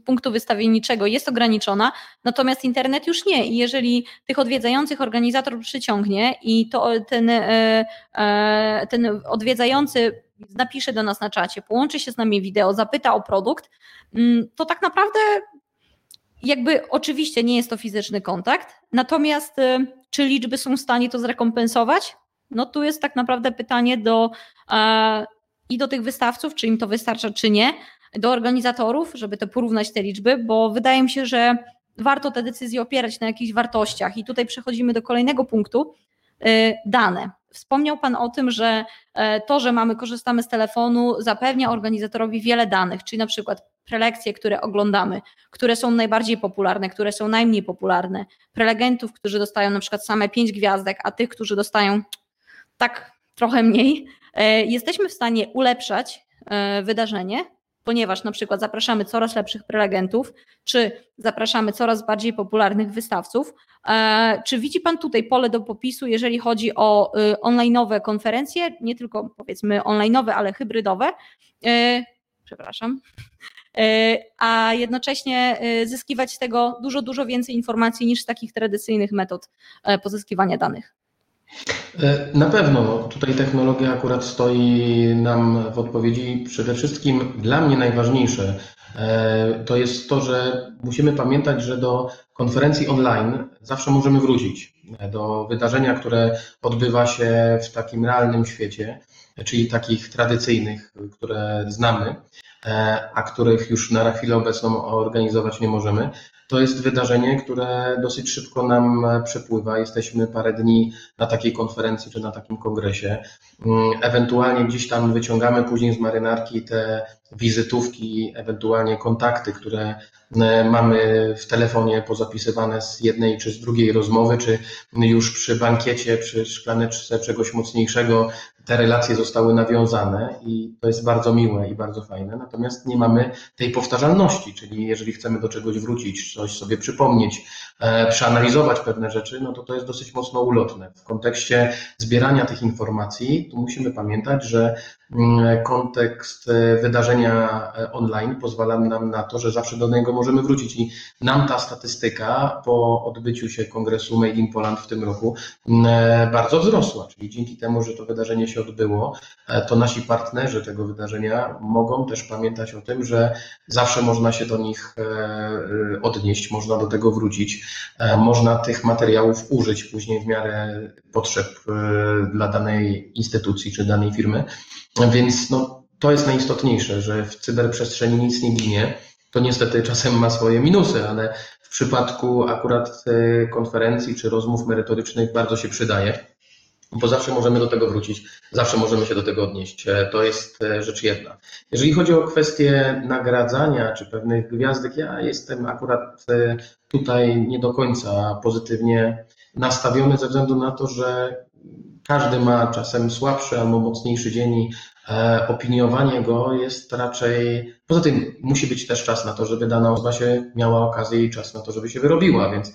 punktu wystawienniczego jest ograniczona, natomiast internet już nie. I jeżeli tych odwiedzających organizator przyciągnie i to ten, e, e, ten odwiedzający napisze do nas na czacie, połączy się z nami wideo, zapyta o produkt, mm, to tak naprawdę jakby oczywiście nie jest to fizyczny kontakt, natomiast y, czy liczby są w stanie to zrekompensować? No tu jest tak naprawdę pytanie do e, i do tych wystawców, czy im to wystarcza, czy nie, do organizatorów, żeby to porównać te liczby, bo wydaje mi się, że warto te decyzje opierać na jakichś wartościach. I tutaj przechodzimy do kolejnego punktu. Y, dane. Wspomniał Pan o tym, że e, to, że mamy, korzystamy z telefonu, zapewnia organizatorowi wiele danych, czyli na przykład prelekcje, które oglądamy, które są najbardziej popularne, które są najmniej popularne, prelegentów, którzy dostają na przykład same pięć gwiazdek, a tych, którzy dostają tak trochę mniej, e, jesteśmy w stanie ulepszać e, wydarzenie, ponieważ na przykład zapraszamy coraz lepszych prelegentów, czy zapraszamy coraz bardziej popularnych wystawców. E, czy widzi Pan tutaj pole do popisu, jeżeli chodzi o online'owe konferencje, nie tylko powiedzmy online'owe, ale hybrydowe? Przepraszam. E, a jednocześnie e, zyskiwać z tego dużo, dużo więcej informacji niż z takich tradycyjnych metod e, pozyskiwania danych. Na pewno. No, tutaj technologia akurat stoi nam w odpowiedzi. Przede wszystkim dla mnie najważniejsze to jest to, że musimy pamiętać, że do konferencji online zawsze możemy wrócić. Do wydarzenia, które odbywa się w takim realnym świecie, czyli takich tradycyjnych, które znamy. E, a których już na chwilę obecną organizować nie możemy. To jest wydarzenie, które dosyć szybko nam przepływa. Jesteśmy parę dni na takiej konferencji czy na takim kongresie. Mm, ewentualnie gdzieś tam wyciągamy później z marynarki te wizytówki, ewentualnie kontakty, które mamy w telefonie pozapisywane z jednej czy z drugiej rozmowy, czy już przy bankiecie, przy szklaneczce czegoś mocniejszego te relacje zostały nawiązane i to jest bardzo miłe i bardzo fajne. Natomiast nie mamy tej powtarzalności, czyli jeżeli chcemy do czegoś wrócić, coś sobie przypomnieć, e, przeanalizować pewne rzeczy, no to to jest dosyć mocno ulotne. W kontekście zbierania tych informacji, tu musimy pamiętać, że mm, kontekst e, wydarzenia e, online pozwala nam na to, że zawsze do niego możemy wrócić i nam ta statystyka po odbyciu się kongresu Made in Poland w tym roku mm, bardzo wzrosła, czyli dzięki temu, że to wydarzenie się odbyło, e, to nasi partnerzy tego wydarzenia mogą też pamiętać o tym, że zawsze można się do nich e, e, odnieść, można do tego wrócić, można tych materiałów użyć później w miarę potrzeb dla danej instytucji czy danej firmy. Więc no, to jest najistotniejsze, że w cyberprzestrzeni nic nie ginie. To niestety czasem ma swoje minusy, ale w przypadku akurat konferencji czy rozmów merytorycznych bardzo się przydaje bo zawsze możemy do tego wrócić, zawsze możemy się do tego odnieść. E, to jest e, rzecz jedna. Jeżeli chodzi o kwestię nagradzania czy pewnych gwiazdek, ja jestem akurat e, tutaj nie do końca pozytywnie nastawiony ze względu na to, że każdy ma czasem słabszy albo mocniejszy dzień i e, opiniowanie go jest raczej. Poza tym musi być też czas na to, żeby dana osoba się miała okazję i czas na to, żeby się wyrobiła, więc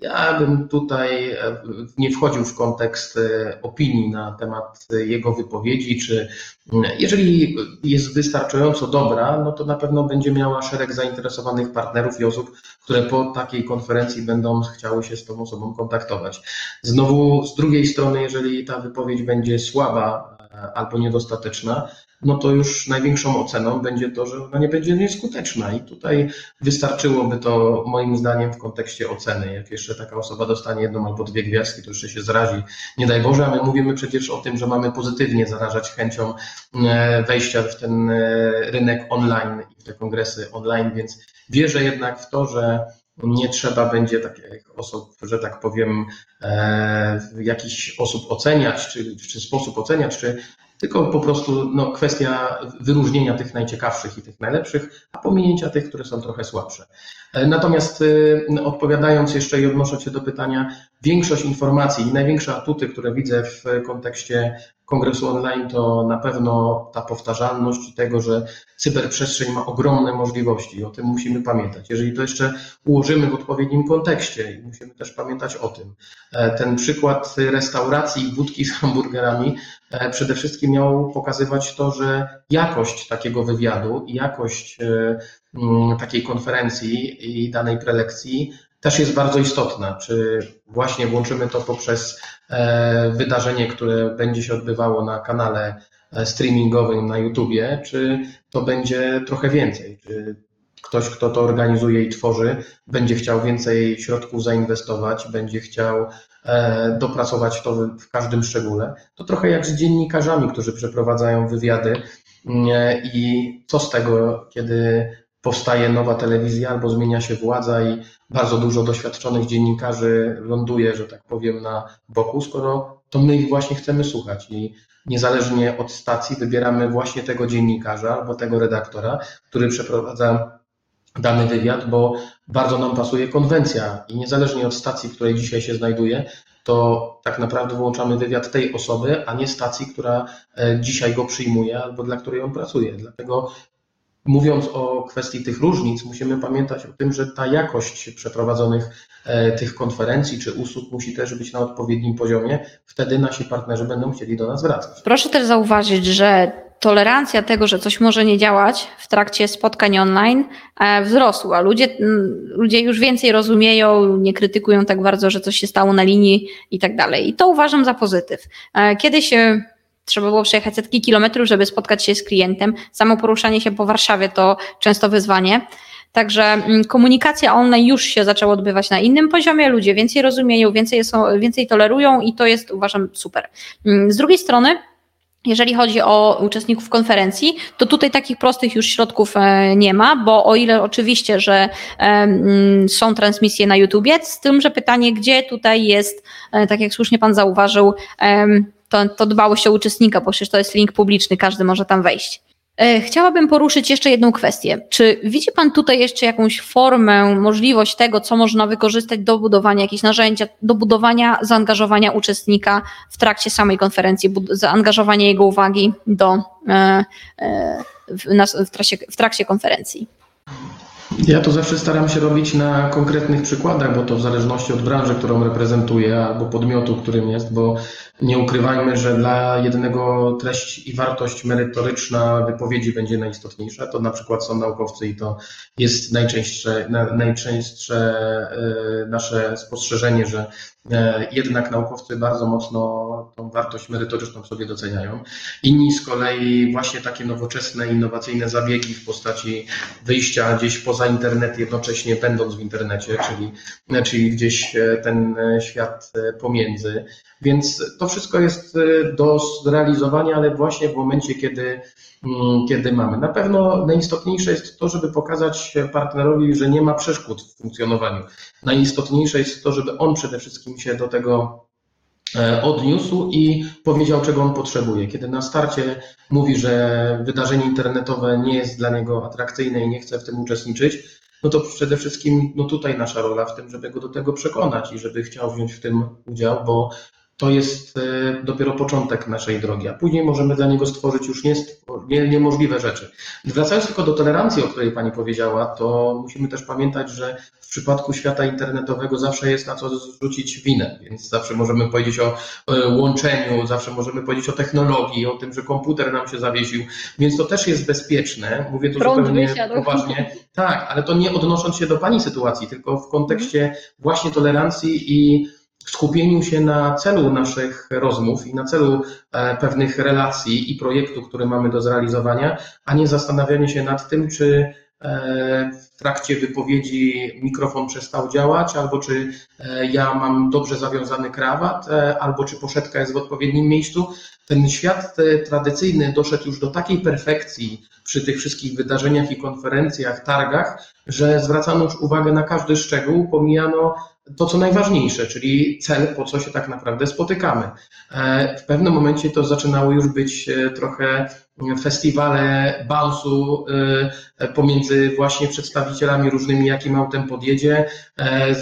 ja bym tutaj e, nie wchodził w kontekst e, opinii na temat jego wypowiedzi, czy jeżeli jest wystarczająco dobra, no to na pewno będzie miała szereg zainteresowanych partnerów i osób, które po takiej konferencji będą chciały się z tą osobą kontaktować. Znowu z drugiej strony, jeżeli ta wypowiedź będzie słaba e, albo niedostateczna, no to już największą oceną będzie to, że ona nie będzie nieskuteczna. I tutaj wystarczyłoby to moim zdaniem w kontekście oceny. Jak jeszcze taka osoba dostanie jedną albo dwie gwiazdki, to jeszcze się zrazi. Nie daj Boże, a my mówimy przecież o tym, że mamy pozytywnie zarażać chęcią e, wejścia w ten e, rynek online i w te kongresy online, więc wierzę jednak w to, że nie trzeba będzie takich osób, że tak powiem, e, jakichś osób oceniać, czy, czy sposób oceniać, czy tylko po prostu no, kwestia wyróżnienia tych najciekawszych i tych najlepszych, a pominięcia tych, które są trochę słabsze. E, natomiast y, odpowiadając jeszcze i odnosząc się do pytania, większość informacji i największe atuty, które widzę w kontekście kongresu online, to na pewno ta powtarzalność tego, że cyberprzestrzeń ma ogromne możliwości i o tym musimy pamiętać. Jeżeli to jeszcze ułożymy w odpowiednim kontekście i musimy też pamiętać o tym. E, ten przykład restauracji budki z hamburgerami e, przede wszystkim miał pokazywać to, że jakość takiego wywiadu i jakość mm, takiej konferencji i danej prelekcji też jest bardzo istotna. Czy właśnie włączymy to poprzez e, wydarzenie, które będzie się odbywało na kanale e, streamingowym na YouTubie, czy to będzie trochę więcej? Czy ktoś, kto to organizuje i tworzy, będzie chciał więcej środków zainwestować, będzie chciał e, dopracować to w każdym szczególe? To trochę jak z dziennikarzami, którzy przeprowadzają wywiady i co z tego, kiedy powstaje nowa telewizja albo zmienia się władza i bardzo dużo doświadczonych dziennikarzy ląduje, że tak powiem, na boku, skoro to my ich właśnie chcemy słuchać i niezależnie od stacji wybieramy właśnie tego dziennikarza albo tego redaktora, który przeprowadza dany wywiad, bo bardzo nam pasuje konwencja i niezależnie od stacji, w której dzisiaj się znajduje, to tak naprawdę włączamy wywiad tej osoby, a nie stacji, która e, dzisiaj go przyjmuje albo dla której on pracuje. Dlatego Mówiąc o kwestii tych różnic, musimy pamiętać o tym, że ta jakość przeprowadzonych e, tych konferencji czy usług musi też być na odpowiednim poziomie. Wtedy nasi partnerzy będą chcieli do nas wracać. Proszę też zauważyć, że tolerancja tego, że coś może nie działać w trakcie spotkań online e, wzrosła. Ludzie, ludzie już więcej rozumieją, nie krytykują tak bardzo, że coś się stało na linii i tak dalej. I to uważam za pozytyw. E, kiedyś Trzeba było przejechać setki kilometrów, żeby spotkać się z klientem. Samo poruszanie się po Warszawie to często wyzwanie. Także mm, komunikacja online już się zaczęła odbywać na innym poziomie, ludzie więcej rozumieją, więcej, są, więcej tolerują i to jest uważam super. Mm, z drugiej strony, jeżeli chodzi o uczestników konferencji, to tutaj takich prostych już środków e, nie ma, bo o ile oczywiście, że mm, są transmisje na YouTubie, z tym, że pytanie, gdzie tutaj jest, e, tak jak słusznie Pan zauważył, to, to dbałość o uczestnika, bo przecież to jest link publiczny, każdy może tam wejść. E, chciałabym poruszyć jeszcze jedną kwestię. Czy widzi Pan tutaj jeszcze jakąś formę, możliwość tego, co można wykorzystać do budowania jakichś narzędzia, do budowania zaangażowania uczestnika w trakcie samej konferencji, zaangażowania jego uwagi do, e, e, w, trakcie, w trakcie konferencji? Ja to zawsze staram się robić na konkretnych przykładach, bo to w zależności od branży, którą reprezentuję, albo podmiotu, którym jest, bo nie ukrywajmy, że dla jednego treść i wartość merytoryczna wypowiedzi będzie najistotniejsza. To na przykład są naukowcy i to jest najczęstsze, najczęstsze e, nasze spostrzeżenie, że e, jednak naukowcy bardzo mocno tą wartość merytoryczną sobie doceniają. Inni z kolei właśnie takie nowoczesne, innowacyjne zabiegi w postaci wyjścia gdzieś poza internet, jednocześnie będąc w internecie, czyli, czyli gdzieś e, ten świat pomiędzy. Więc to wszystko jest y, do zrealizowania, ale właśnie w momencie, kiedy, mm, kiedy mamy. Na pewno najistotniejsze jest to, żeby pokazać partnerowi, że nie ma przeszkód w funkcjonowaniu. Najistotniejsze jest to, żeby on przede wszystkim się do tego e, odniósł i powiedział, czego on potrzebuje. Kiedy na starcie mówi, że wydarzenie internetowe nie jest dla niego atrakcyjne i nie chce w tym uczestniczyć, no to przede wszystkim no tutaj nasza rola w tym, żeby go do tego przekonać i żeby chciał wziąć w tym udział, bo to jest dopiero początek naszej drogi, a później możemy dla niego stworzyć już nie, nie, niemożliwe rzeczy. Wracając tylko do tolerancji, o której Pani powiedziała, to musimy też pamiętać, że w przypadku świata internetowego zawsze jest na co zrzucić winę, więc zawsze możemy powiedzieć o łączeniu, zawsze możemy powiedzieć o technologii, o tym, że komputer nam się zawiesił, więc to też jest bezpieczne. Mówię tu Prąd zupełnie wysiadł. poważnie. Tak, ale to nie odnosząc się do Pani sytuacji, tylko w kontekście właśnie tolerancji i skupieniu się na celu naszych rozmów i na celu e, pewnych relacji i projektu, który mamy do zrealizowania, a nie zastanawianie się nad tym, czy e, w trakcie wypowiedzi mikrofon przestał działać, albo czy e, ja mam dobrze zawiązany krawat, albo czy poszetka jest w odpowiednim miejscu. Ten świat tradycyjny doszedł już do takiej perfekcji przy tych wszystkich wydarzeniach i konferencjach, targach, że zwracano już uwagę na każdy szczegół, pomijano to, co najważniejsze, czyli cel, po co się tak naprawdę spotykamy. E, w pewnym momencie to zaczynało już być e, trochę festiwale bounce'u e, pomiędzy właśnie przedstawicielami różnymi, jakim autem podjedzie,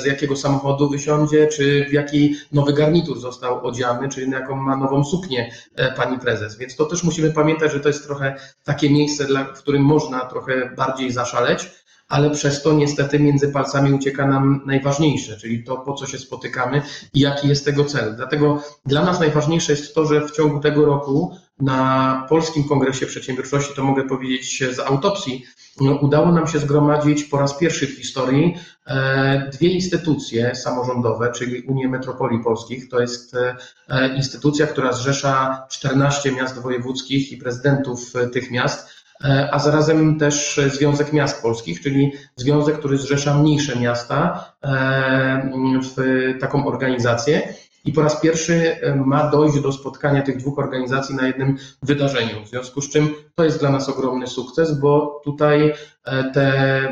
z jakiego samochodu wysiądzie, czy w jaki nowy garnitur został odziany, czy jaką ma nową suknię pani prezes. Więc to też musimy pamiętać, że to jest trochę takie miejsce, w którym można trochę bardziej zaszaleć ale przez to niestety między palcami ucieka nam najważniejsze, czyli to, po co się spotykamy i jaki jest tego cel. Dlatego dla nas najważniejsze jest to, że w ciągu tego roku na Polskim Kongresie Przedsiębiorczości, to mogę powiedzieć z autopsji, no, udało nam się zgromadzić po raz pierwszy w historii e, dwie instytucje samorządowe, czyli Unię Metropolii Polskich. To jest e, instytucja, która zrzesza 14 miast wojewódzkich i prezydentów tych miast E, a zarazem też Związek Miast Polskich, czyli związek, który zrzesza mniejsze miasta e, w taką organizację. I po raz pierwszy e, ma dojść do spotkania tych dwóch organizacji na jednym wydarzeniu. W związku z czym to jest dla nas ogromny sukces, bo tutaj te,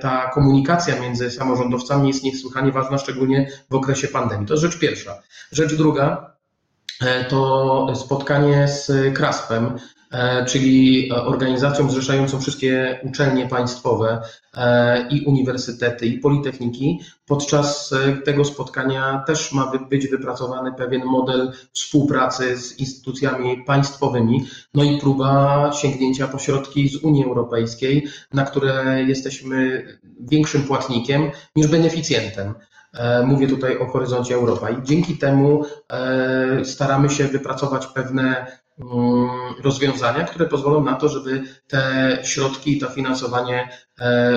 ta komunikacja między samorządowcami jest niesłychanie ważna, szczególnie w okresie pandemii. To jest rzecz pierwsza. Rzecz druga to spotkanie z Kraspem, E, czyli e, organizacją zrzeszającą wszystkie uczelnie państwowe e, i uniwersytety i politechniki. Podczas tego spotkania też ma być wypracowany pewien model współpracy z instytucjami państwowymi, no i próba sięgnięcia po środki z Unii Europejskiej, na które jesteśmy większym płatnikiem niż beneficjentem. Mówię tutaj o horyzoncie Europa i dzięki temu staramy się wypracować pewne rozwiązania, które pozwolą na to, żeby te środki i to finansowanie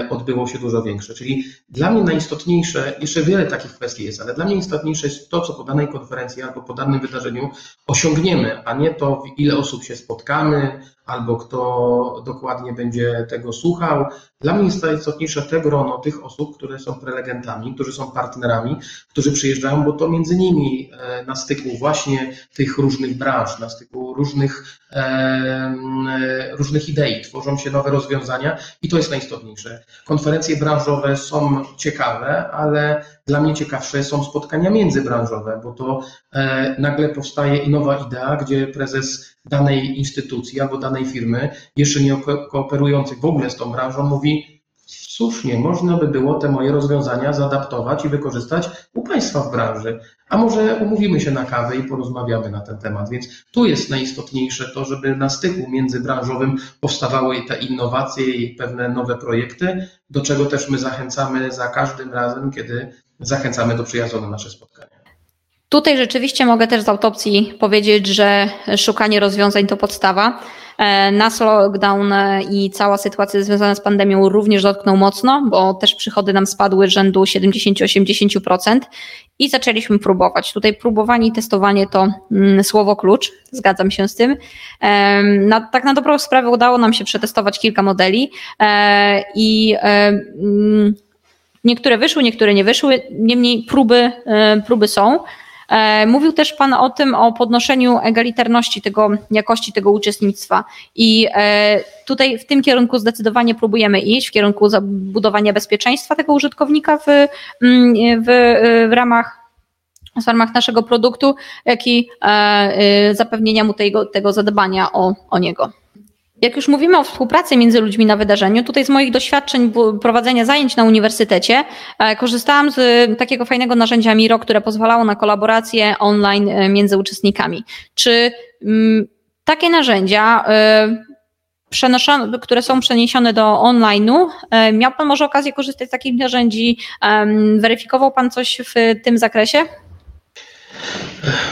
odbyło się dużo większe. Czyli dla mnie najistotniejsze, jeszcze wiele takich kwestii jest, ale dla mnie istotniejsze jest to, co po danej konferencji albo po danym wydarzeniu osiągniemy, a nie to, ile osób się spotkamy, albo kto dokładnie będzie tego słuchał. Dla mnie jest najistotniejsze te grono tych osób, które są prelegentami, którzy są partnerami, którzy przyjeżdżają, bo to między nimi e, na styku właśnie tych różnych branż, na styku różnych, e, różnych idei tworzą się nowe rozwiązania i to jest najistotniejsze. Konferencje branżowe są ciekawe, ale dla mnie ciekawsze są spotkania międzybranżowe, bo to e, nagle powstaje i nowa idea, gdzie prezes danej instytucji albo danej firmy, jeszcze nie kooperujących w ogóle z tą branżą, mówi: Słusznie, można by było te moje rozwiązania zaadaptować i wykorzystać u Państwa w branży. A może umówimy się na kawę i porozmawiamy na ten temat. Więc tu jest najistotniejsze to, żeby na styku międzybranżowym powstawały te innowacje i pewne nowe projekty, do czego też my zachęcamy za każdym razem, kiedy zachęcamy do przyjazdu na nasze spotkania. Tutaj rzeczywiście mogę też z autopsji powiedzieć, że szukanie rozwiązań to podstawa. E, nas lockdown i cała sytuacja związana z pandemią również dotknął mocno, bo też przychody nam spadły rzędu 70-80% i zaczęliśmy próbować. Tutaj próbowanie i testowanie to mm, słowo klucz, zgadzam się z tym. Na, tak na dobrą sprawę udało nam się przetestować kilka modeli e, i mm, niektóre wyszły, niektóre nie wyszły, niemniej próby, e, próby są. E, mówił też Pan o tym, o podnoszeniu egalitarności tego, jakości tego uczestnictwa i e, tutaj w tym kierunku zdecydowanie próbujemy iść, w kierunku zabudowania bezpieczeństwa tego użytkownika w, mm, w, w ramach w ramach naszego produktu, jak i e, zapewnienia mu tego, tego zadbania o, o niego. Jak już mówimy o współpracy między ludźmi na wydarzeniu, tutaj z moich doświadczeń prowadzenia zajęć na uniwersytecie e, korzystałam z takiego fajnego narzędzia Miro, które pozwalało na kolaborację online e, między uczestnikami. Czy mm, takie narzędzia które są przeniesione do online'u. Miał Pan może okazję korzystać z takich narzędzi? Weryfikował Pan coś w tym zakresie?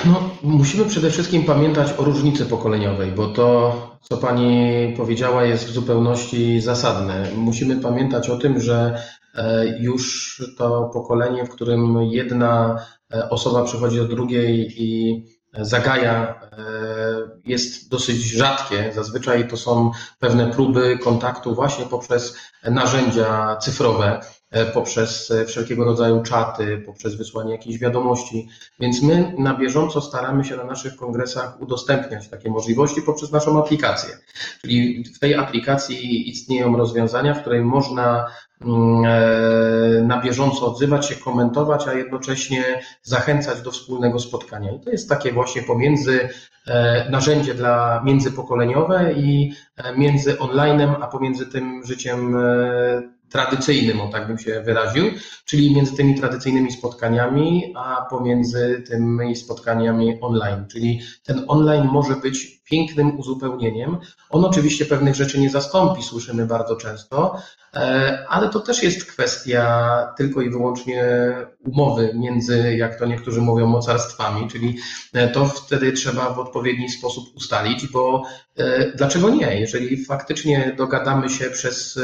No, musimy przede wszystkim pamiętać o różnicy pokoleniowej, bo to, co Pani powiedziała, jest w zupełności zasadne. Musimy pamiętać o tym, że e, już to pokolenie, w którym jedna e, osoba przychodzi do drugiej i zagaja, e, jest dosyć rzadkie. Zazwyczaj to są pewne próby kontaktu właśnie poprzez narzędzia cyfrowe. E, poprzez e, wszelkiego rodzaju czaty, poprzez wysłanie jakichś wiadomości. Więc my na bieżąco staramy się na naszych kongresach udostępniać takie możliwości poprzez naszą aplikację. Czyli w tej aplikacji istnieją rozwiązania, w której można mm, e, na bieżąco odzywać się, komentować, a jednocześnie zachęcać do wspólnego spotkania. I to jest takie właśnie pomiędzy narzędzie dla międzypokoleniowe i między onlinem, a pomiędzy tym życiem tradycyjnym, o tak bym się wyraził, czyli między tymi tradycyjnymi spotkaniami, a pomiędzy tymi spotkaniami online. Czyli ten online może być pięknym uzupełnieniem. On oczywiście pewnych rzeczy nie zastąpi, słyszymy bardzo często, e, ale to też jest kwestia tylko i wyłącznie umowy między, jak to niektórzy mówią, mocarstwami, czyli e, to wtedy trzeba w odpowiedni sposób ustalić, bo e, dlaczego nie? Jeżeli faktycznie dogadamy się przez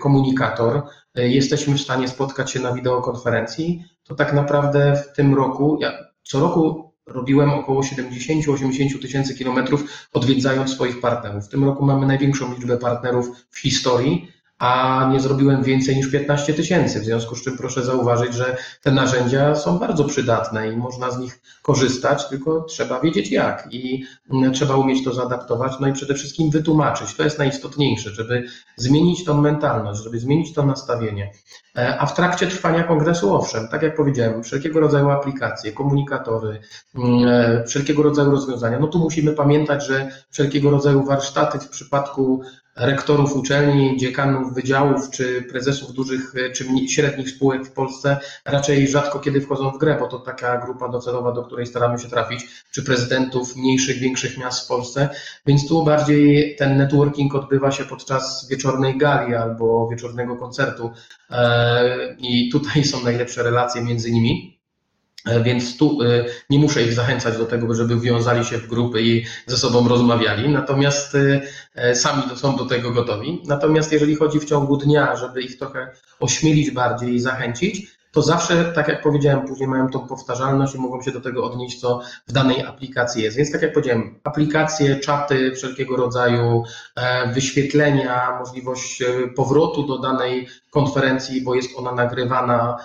komunikator, jesteśmy w stanie spotkać się na wideokonferencji, to tak naprawdę w tym roku, ja co roku robiłem około 70-80 tysięcy kilometrów odwiedzając swoich partnerów. W tym roku mamy największą liczbę partnerów w historii a nie zrobiłem więcej niż 15 tysięcy. W związku z czym proszę zauważyć, że te narzędzia są bardzo przydatne i można z nich korzystać, tylko trzeba wiedzieć jak i mm, trzeba umieć to zaadaptować, no i przede wszystkim wytłumaczyć. To jest najistotniejsze, żeby zmienić tą mentalność, żeby zmienić to nastawienie. E, a w trakcie trwania kongresu, owszem, tak jak powiedziałem, wszelkiego rodzaju aplikacje, komunikatory, mm, e, wszelkiego rodzaju rozwiązania. No tu musimy pamiętać, że wszelkiego rodzaju warsztaty w przypadku rektorów uczelni, dziekanów wydziałów czy prezesów dużych czy średnich spółek w Polsce raczej rzadko kiedy wchodzą w grę, bo to taka grupa docelowa, do której staramy się trafić, czy prezydentów mniejszych, większych miast w Polsce, więc tu bardziej ten networking odbywa się podczas wieczornej gali albo wieczornego koncertu e, i tutaj są najlepsze relacje między nimi. E, więc tu e, nie muszę ich zachęcać do tego, żeby wiązali się w grupy i ze sobą rozmawiali, natomiast e, sami są do tego gotowi. Natomiast jeżeli chodzi w ciągu dnia, żeby ich trochę ośmielić bardziej i zachęcić, to zawsze, tak jak powiedziałem, później mają tą powtarzalność i mogą się do tego odnieść, co w danej aplikacji jest. Więc tak jak powiedziałem, aplikacje, czaty wszelkiego rodzaju, wyświetlenia, możliwość powrotu do danej konferencji, bo jest ona nagrywana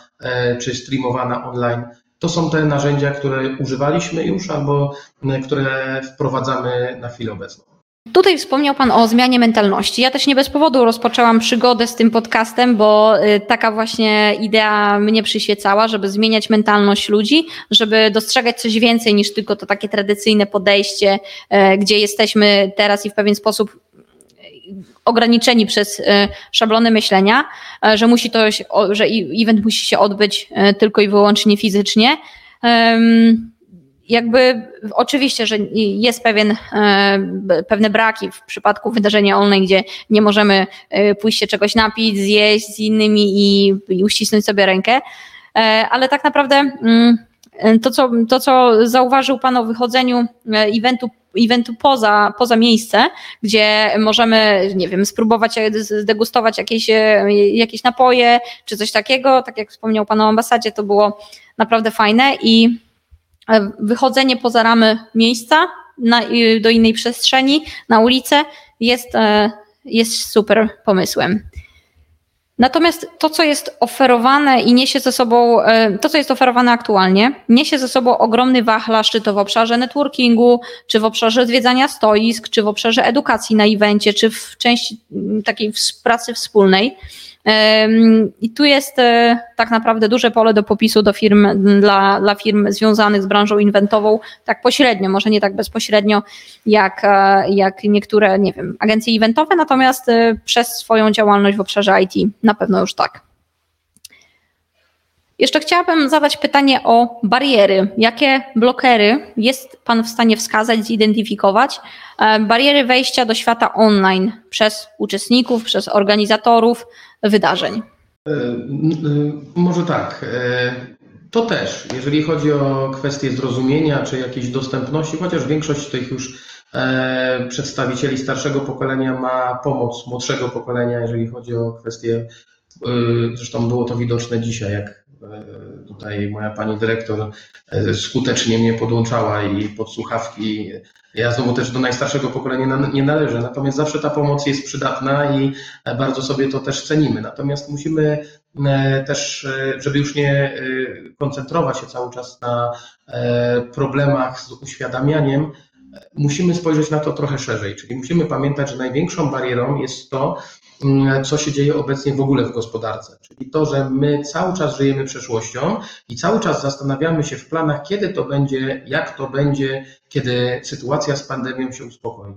czy streamowana online to są te narzędzia, które używaliśmy już albo które wprowadzamy na chwilę obecną. Tutaj wspomniał Pan o zmianie mentalności. Ja też nie bez powodu rozpoczęłam przygodę z tym podcastem, bo e, taka właśnie idea mnie przyświecała, żeby zmieniać mentalność ludzi, żeby dostrzegać coś więcej niż tylko to takie tradycyjne podejście, e, gdzie jesteśmy teraz i w pewien sposób ograniczeni przez e, szablony myślenia, e, że musi to, że event musi się odbyć e, tylko i wyłącznie fizycznie. Jakby oczywiście, że jest pewien, pewne braki w przypadku wydarzenia online, gdzie nie możemy pójść się czegoś napić, zjeść z innymi i, i uścisnąć sobie rękę, ale tak naprawdę mm, to co, to, co zauważył Pan o wychodzeniu eventu eventu poza, poza miejsce, gdzie możemy, nie wiem, spróbować zdegustować jakieś, e, jakieś napoje czy coś takiego. Tak jak wspomniał Pan o ambasadzie, to było naprawdę fajne i e, wychodzenie poza ramy miejsca na, do innej przestrzeni, na ulicę jest, e, jest super pomysłem. Natomiast to, co jest oferowane i niesie ze sobą, e, to, co jest oferowane aktualnie, niesie ze sobą ogromny wachlarz, czy to w obszarze networkingu, czy w obszarze zwiedzania stoisk, czy w obszarze edukacji na evencie, czy w części takiej pracy wspólnej. I tu jest e, tak naprawdę duże pole do popisu do firm, dla, dla firm związanych z branżą inventową, tak pośrednio, może nie tak bezpośrednio jak, e, jak niektóre, nie wiem, agencje eventowe, natomiast e, przez swoją działalność w obszarze IT na pewno już tak. Jeszcze chciałabym zadać pytanie o bariery. Jakie blokery jest Pan w stanie wskazać, zidentyfikować? Bariery wejścia do świata online przez uczestników, przez organizatorów wydarzeń. E, może tak. E, to też, jeżeli chodzi o kwestie zrozumienia czy jakiejś dostępności, chociaż większość tych już przedstawicieli starszego pokolenia ma pomoc młodszego pokolenia, jeżeli chodzi o kwestie, zresztą było to widoczne dzisiaj, jak E, tutaj moja pani dyrektor e, skutecznie mnie podłączała i pod słuchawki. Ja znowu też do najstarszego pokolenia nie należę, natomiast zawsze ta pomoc jest przydatna i bardzo sobie to też cenimy. Natomiast musimy e, też, żeby już nie koncentrować się cały czas na problemach z uświadamianiem, musimy spojrzeć na to trochę szerzej. Czyli musimy pamiętać, że największą barierą jest to, co się dzieje obecnie w ogóle w gospodarce. Czyli to, że my cały czas żyjemy przeszłością i cały czas zastanawiamy się w planach, kiedy to będzie, jak to będzie, kiedy sytuacja z pandemią się uspokoi.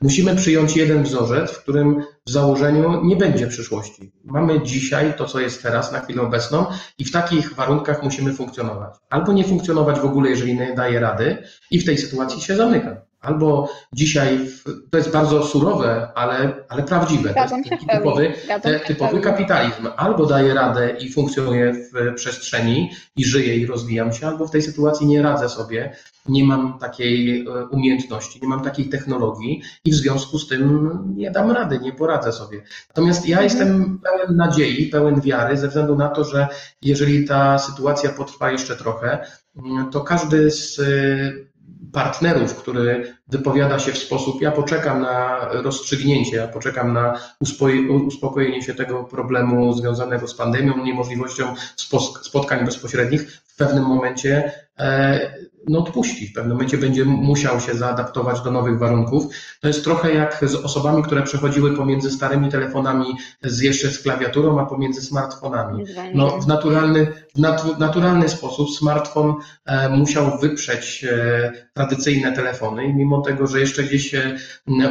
Musimy przyjąć jeden wzorzec, w którym w założeniu nie będzie przyszłości. Mamy dzisiaj to, co jest teraz, na chwilę obecną, i w takich warunkach musimy funkcjonować. Albo nie funkcjonować w ogóle, jeżeli nie daje rady, i w tej sytuacji się zamyka. Albo dzisiaj, to jest bardzo surowe, ale, ale prawdziwe. to jest typowy, typowy kapitalizm. Albo daje radę i funkcjonuje w przestrzeni i żyje i rozwijam się, albo w tej sytuacji nie radzę sobie, nie mam takiej e, umiejętności, nie mam takiej technologii i w związku z tym nie dam rady, nie poradzę sobie. Natomiast ja mhm. jestem pełen nadziei, pełen wiary, ze względu na to, że jeżeli ta sytuacja potrwa jeszcze trochę, to każdy z partnerów, który wypowiada się w sposób, ja poczekam na rozstrzygnięcie, ja poczekam na uspokojenie się tego problemu związanego z pandemią, niemożliwością spotkań bezpośrednich, w pewnym momencie e, no, odpuści. W pewnym momencie będzie musiał się zaadaptować do nowych warunków. To jest trochę jak z osobami, które przechodziły pomiędzy starymi telefonami z jeszcze z klawiaturą, a pomiędzy smartfonami. No, w naturalny, w naturalny sposób smartfon e, musiał wyprzeć e, tradycyjne telefony i mimo tego, że jeszcze gdzieś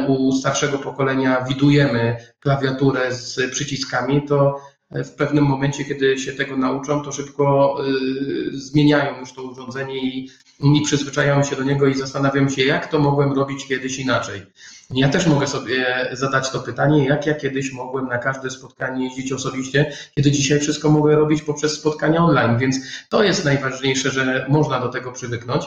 u starszego pokolenia widujemy klawiaturę z przyciskami, to w pewnym momencie, kiedy się tego nauczą, to szybko y, zmieniają już to urządzenie i, i przyzwyczajają się do niego i zastanawiam się, jak to mogłem robić kiedyś inaczej. Ja też mogę sobie zadać to pytanie, jak ja kiedyś mogłem na każde spotkanie jeździć osobiście, kiedy dzisiaj wszystko mogę robić poprzez spotkania online, więc to jest najważniejsze, że można do tego przywyknąć.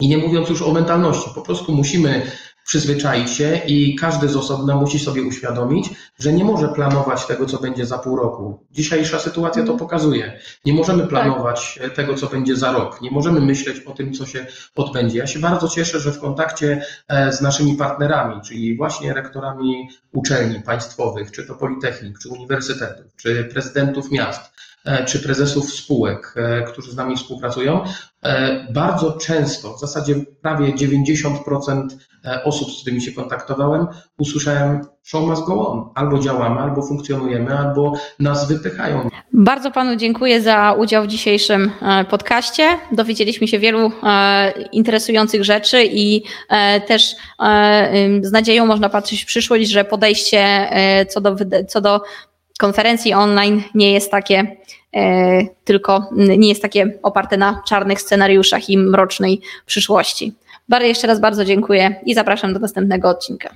I nie mówiąc już o mentalności, po prostu musimy przyzwyczaić się i każdy z osobna musi sobie uświadomić, że nie może planować tego, co będzie za pół roku. Dzisiejsza sytuacja to pokazuje. Nie możemy tak. planować tak. tego, co będzie za rok. Nie możemy myśleć o tym, co się odbędzie. Ja się bardzo cieszę, że w kontakcie e, z naszymi partnerami, czyli właśnie rektorami uczelni państwowych, czy to politechnik, czy uniwersytetów, czy prezydentów miast, czy prezesów spółek, e, którzy z nami współpracują, bardzo często, w zasadzie prawie 90% E, osób, z którymi się kontaktowałem, usłyszałem show must go on. Albo działamy, albo funkcjonujemy, albo nas wypychają. Bardzo panu dziękuję za udział w dzisiejszym e, podcaście. Dowiedzieliśmy się wielu e, interesujących rzeczy i też z nadzieją można patrzeć w przyszłość, że podejście co do, co do konferencji online nie jest takie tylko nie jest takie oparte na czarnych scenariuszach i mrocznej przyszłości. Bardzo jeszcze raz bardzo dziękuję i zapraszam do następnego odcinka.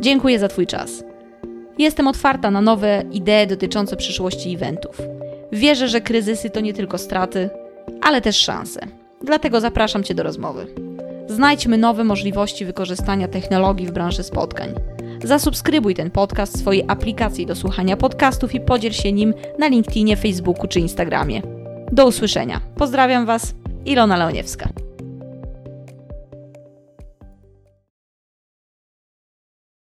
Dziękuję za Twój czas. Jestem otwarta na nowe idee dotyczące przyszłości eventów. Wierzę, że kryzysy to nie tylko straty, ale też szanse. Dlatego zapraszam Cię do rozmowy. Znajdźmy nowe możliwości wykorzystania technologii w branży spotkań. Zasubskrybuj ten podcast w swojej aplikacji do słuchania podcastów i podziel się nim na LinkedInie, Facebooku czy Instagramie. Do usłyszenia. Pozdrawiam Was. Ilona Leoniewska.